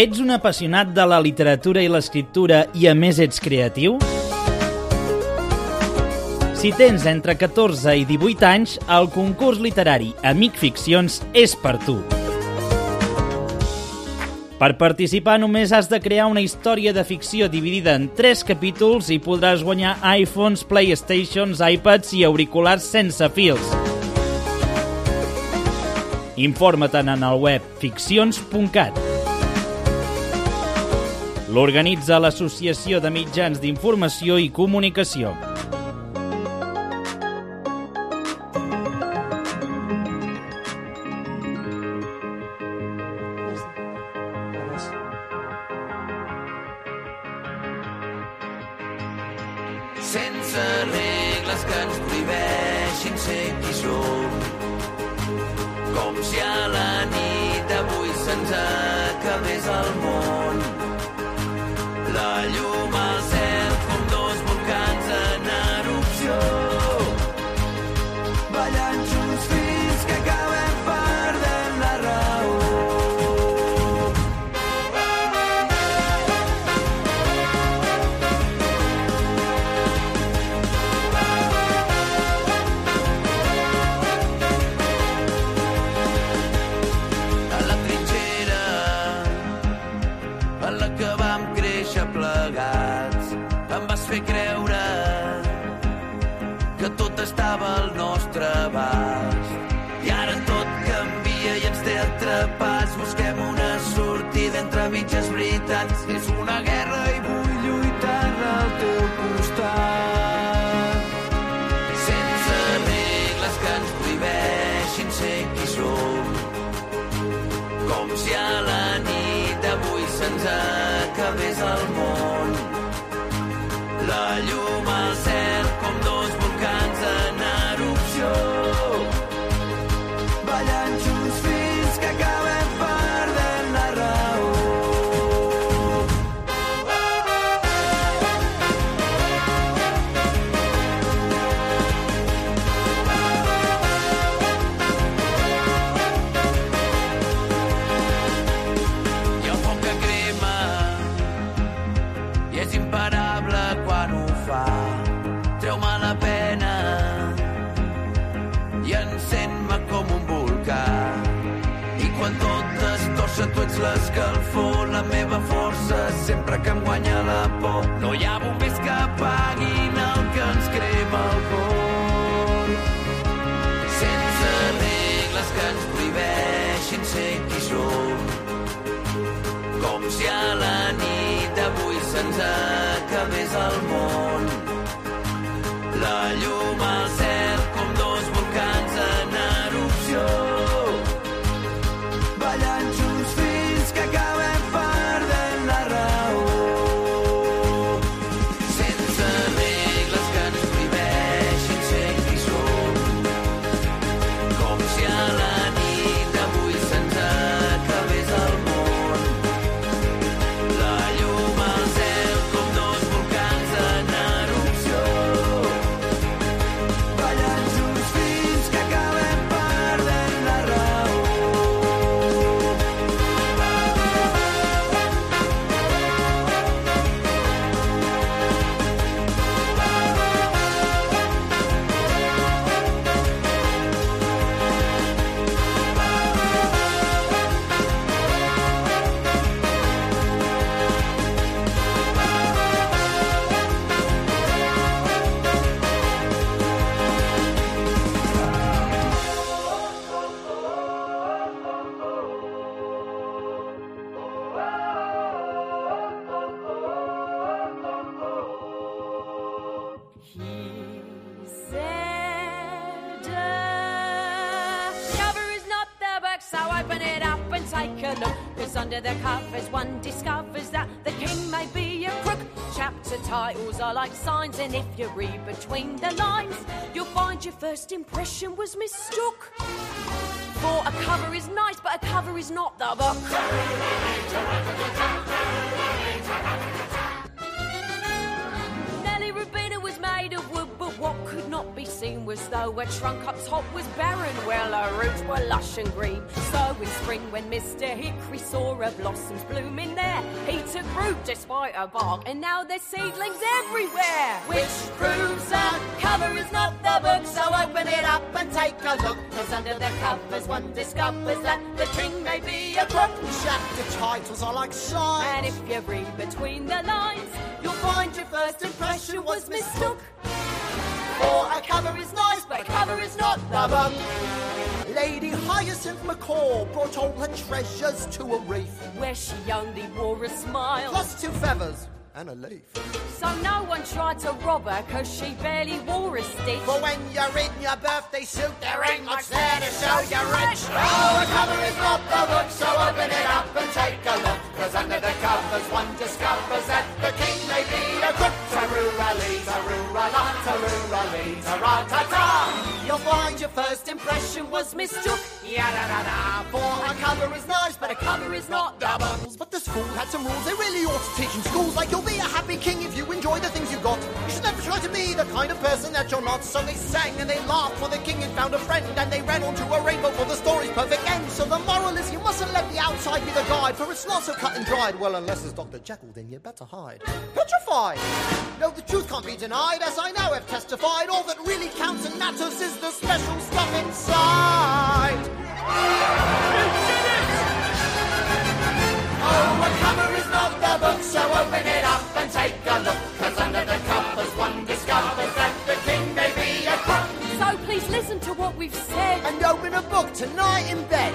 Ets un apassionat de la literatura i l'escriptura i a més ets creatiu? Si tens entre 14 i 18 anys, el concurs literari Amic Ficcions és per tu. Per participar només has de crear una història de ficció dividida en 3 capítols i podràs guanyar iPhones, Playstations, iPads i auriculars sense fils. Informa-te'n en el web ficcions.cat. L'organitza l'Associació de Mitjans d'Informació i Comunicació. sense regles que ens prohibeixin ser qui som. Sortida read mitges l'escalfor, la meva força, sempre que em guanya la por. No hi ha bombers que apaguin el que ens crema el cor. Sense regles que ens prohibeixin ser qui som. Com si a la nit d'avui se'ns acabés el món. First impression was mistook. For a cover is nice, but a cover is not the book. Could not be seen was though her trunk up top was barren. Well, her roots were lush and green. So in spring, when Mr. Hickory saw her blossoms blooming there, he took root despite her bark, and now there's seedlings everywhere. Which proves our cover is not the book, so open it up and take a look. Cause under the covers one discovers that the king may be a crook. Chapter titles are like signs. And if you read between the lines, you'll find your first impression was mistook. For a cover is nice, but a cover is not the book. Lady Hyacinth Macaw brought all her treasures to a reef. where she only wore a smile. Plus two feathers and a leaf. So no one tried to rob her, cause she barely wore a stitch. For when you're in your birthday suit, there ain't much there to show you're rich. Oh, a cover is not the book, so open it up and take a look. Cause under the covers one discovers that the king may be a crook. Taroo-ra-lee, taroo-ra-la, taroo-ra-lee, ta-ra-ta-ta. You'll find your first impression was mistook. Ya-da-da-da. For a cover is nice, but a cover is not the book. But this fool had some rules they really ought to teach in schools. Like you'll be a happy king if you enjoy the things you got. You should never try to be the kind of person that you're not. So they sang and they laughed for the king had found a friend. And they ran onto a rainbow for the story's perfect end. So the moral is you mustn't let the outside be the guide. For it's not so cut and dried. Well, unless it's Dr. Jekyll, then you better hide. Petrified! No, the truth can't be denied. As I now have testified, all that really counts and matters is the special stuff inside. Oh, a cover is not the book, so open it up and take a look. Cause under the covers one discovers we've said. And open a book tonight in bed.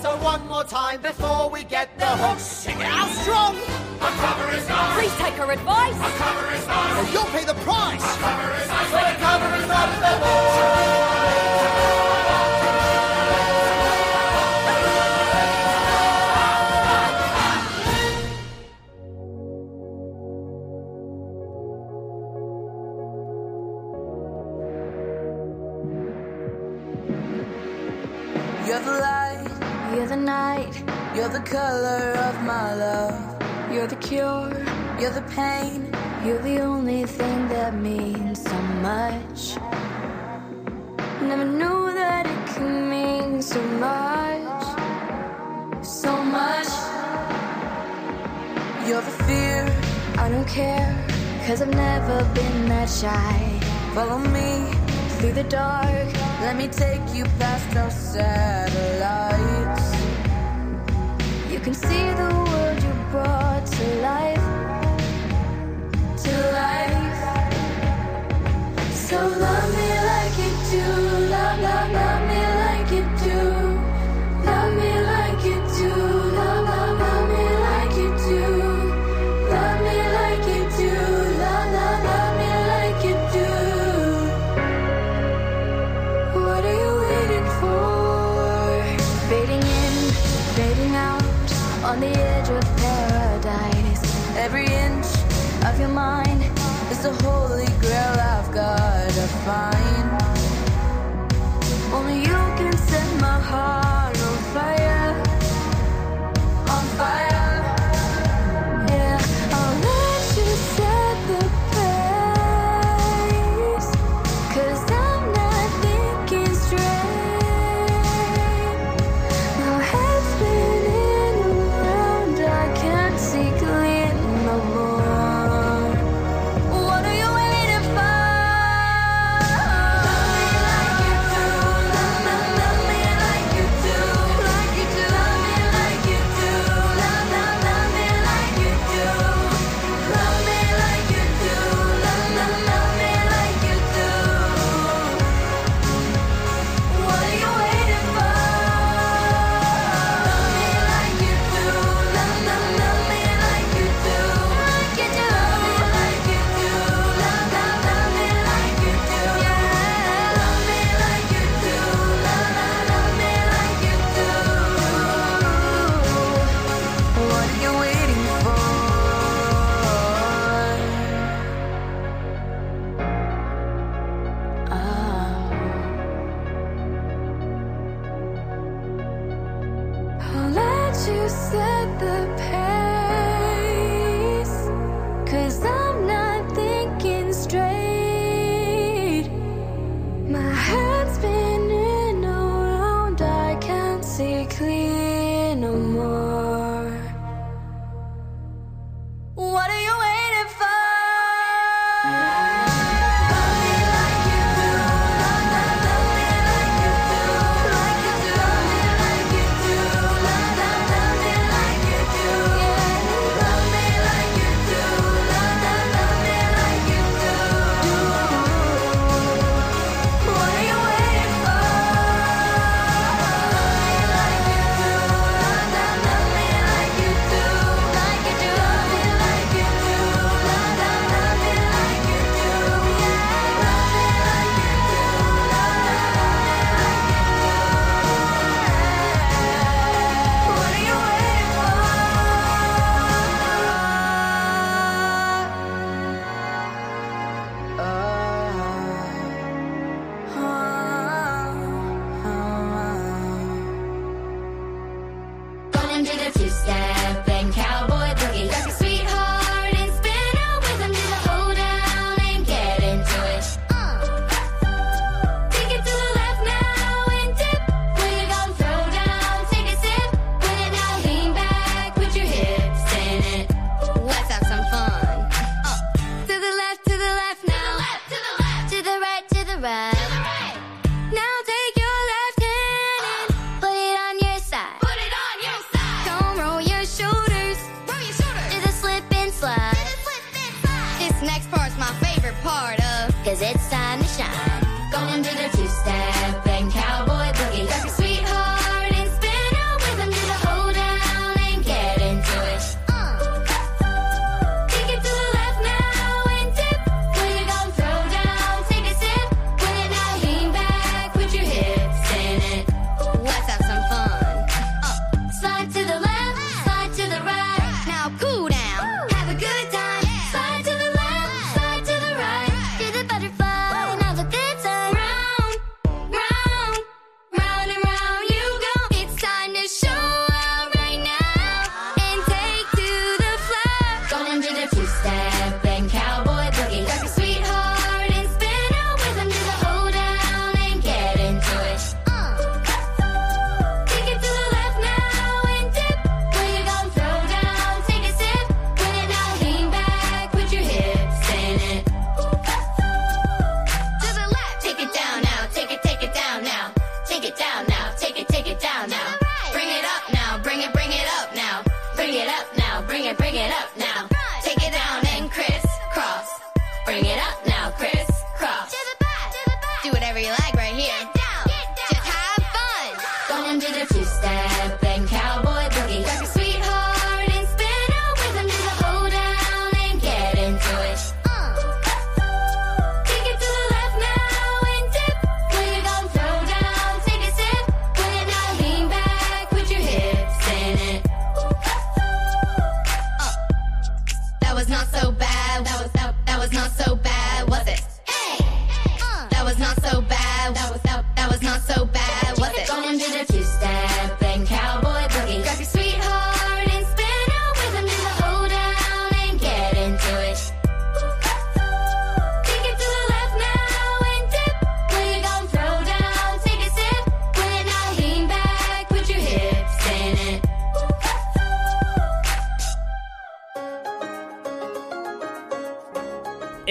So one more time before we get the hook. Sing it out strong. A cover is not. Please take her advice. A cover is not. Or you'll pay the price. A cover is not. But a cover is not the book. You're the color of my love. you're the cure, You're the pain, you're the only thing that means so much. Never knew that it could mean so much, so much. you're the fear. I don't care, cause I've never been that shy. Follow me, Through the dark, let me take you past our satellites. Can see the world you brought to life. To life. So love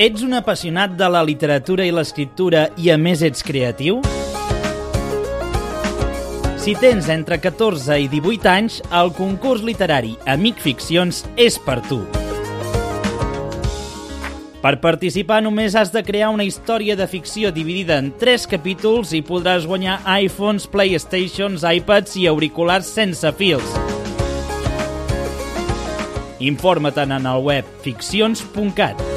Ets un apassionat de la literatura i l'escriptura i a més ets creatiu? Si tens entre 14 i 18 anys, el concurs literari Amic Ficcions és per tu. Per participar només has de crear una història de ficció dividida en 3 capítols i podràs guanyar iPhones, Playstations, iPads i auriculars sense fils. Informa't en el web ficcions.cat.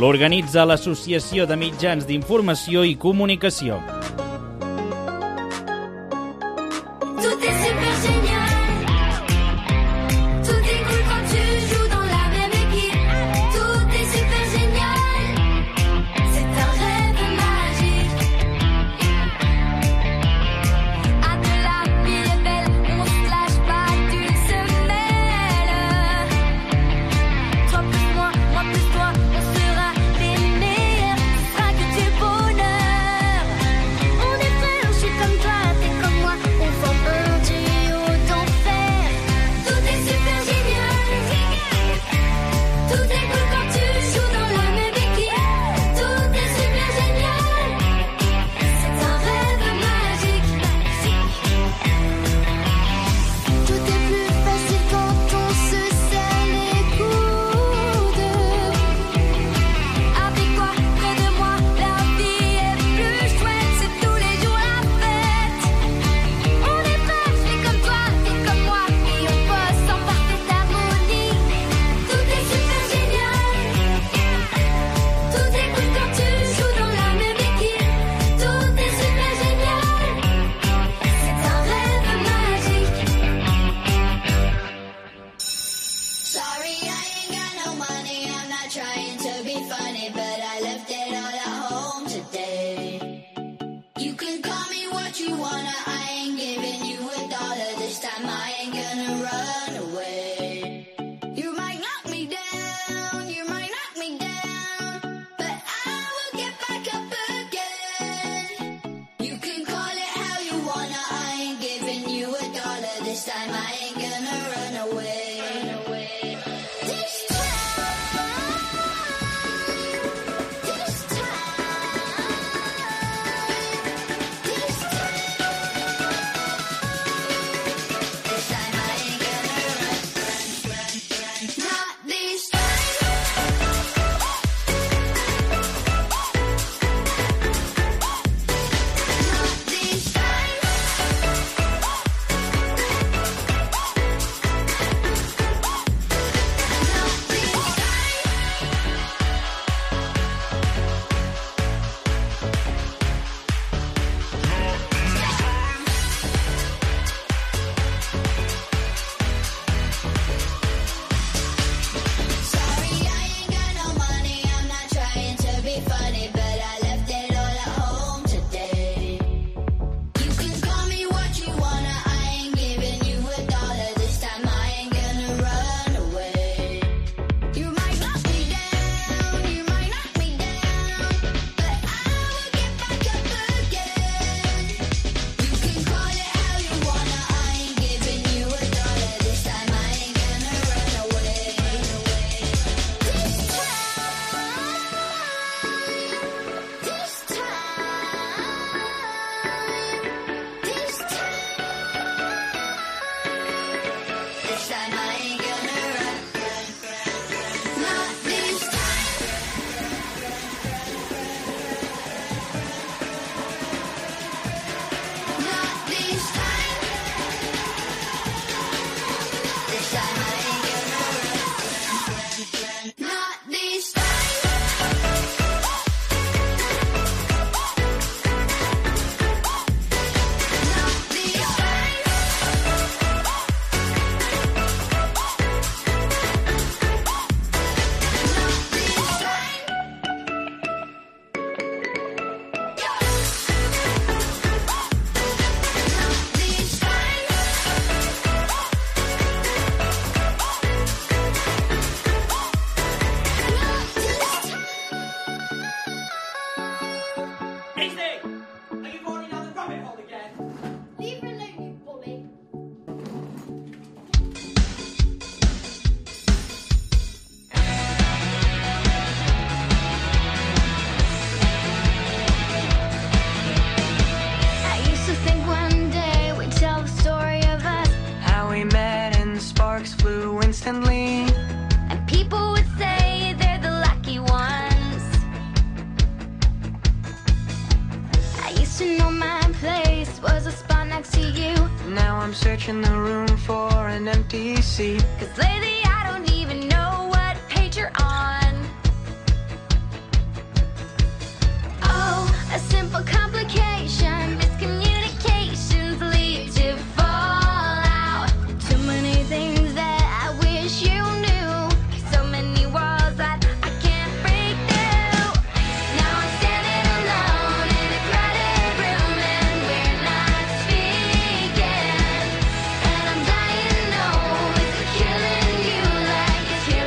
L'organitza l'Associació de Mitjans d'Informació i Comunicació.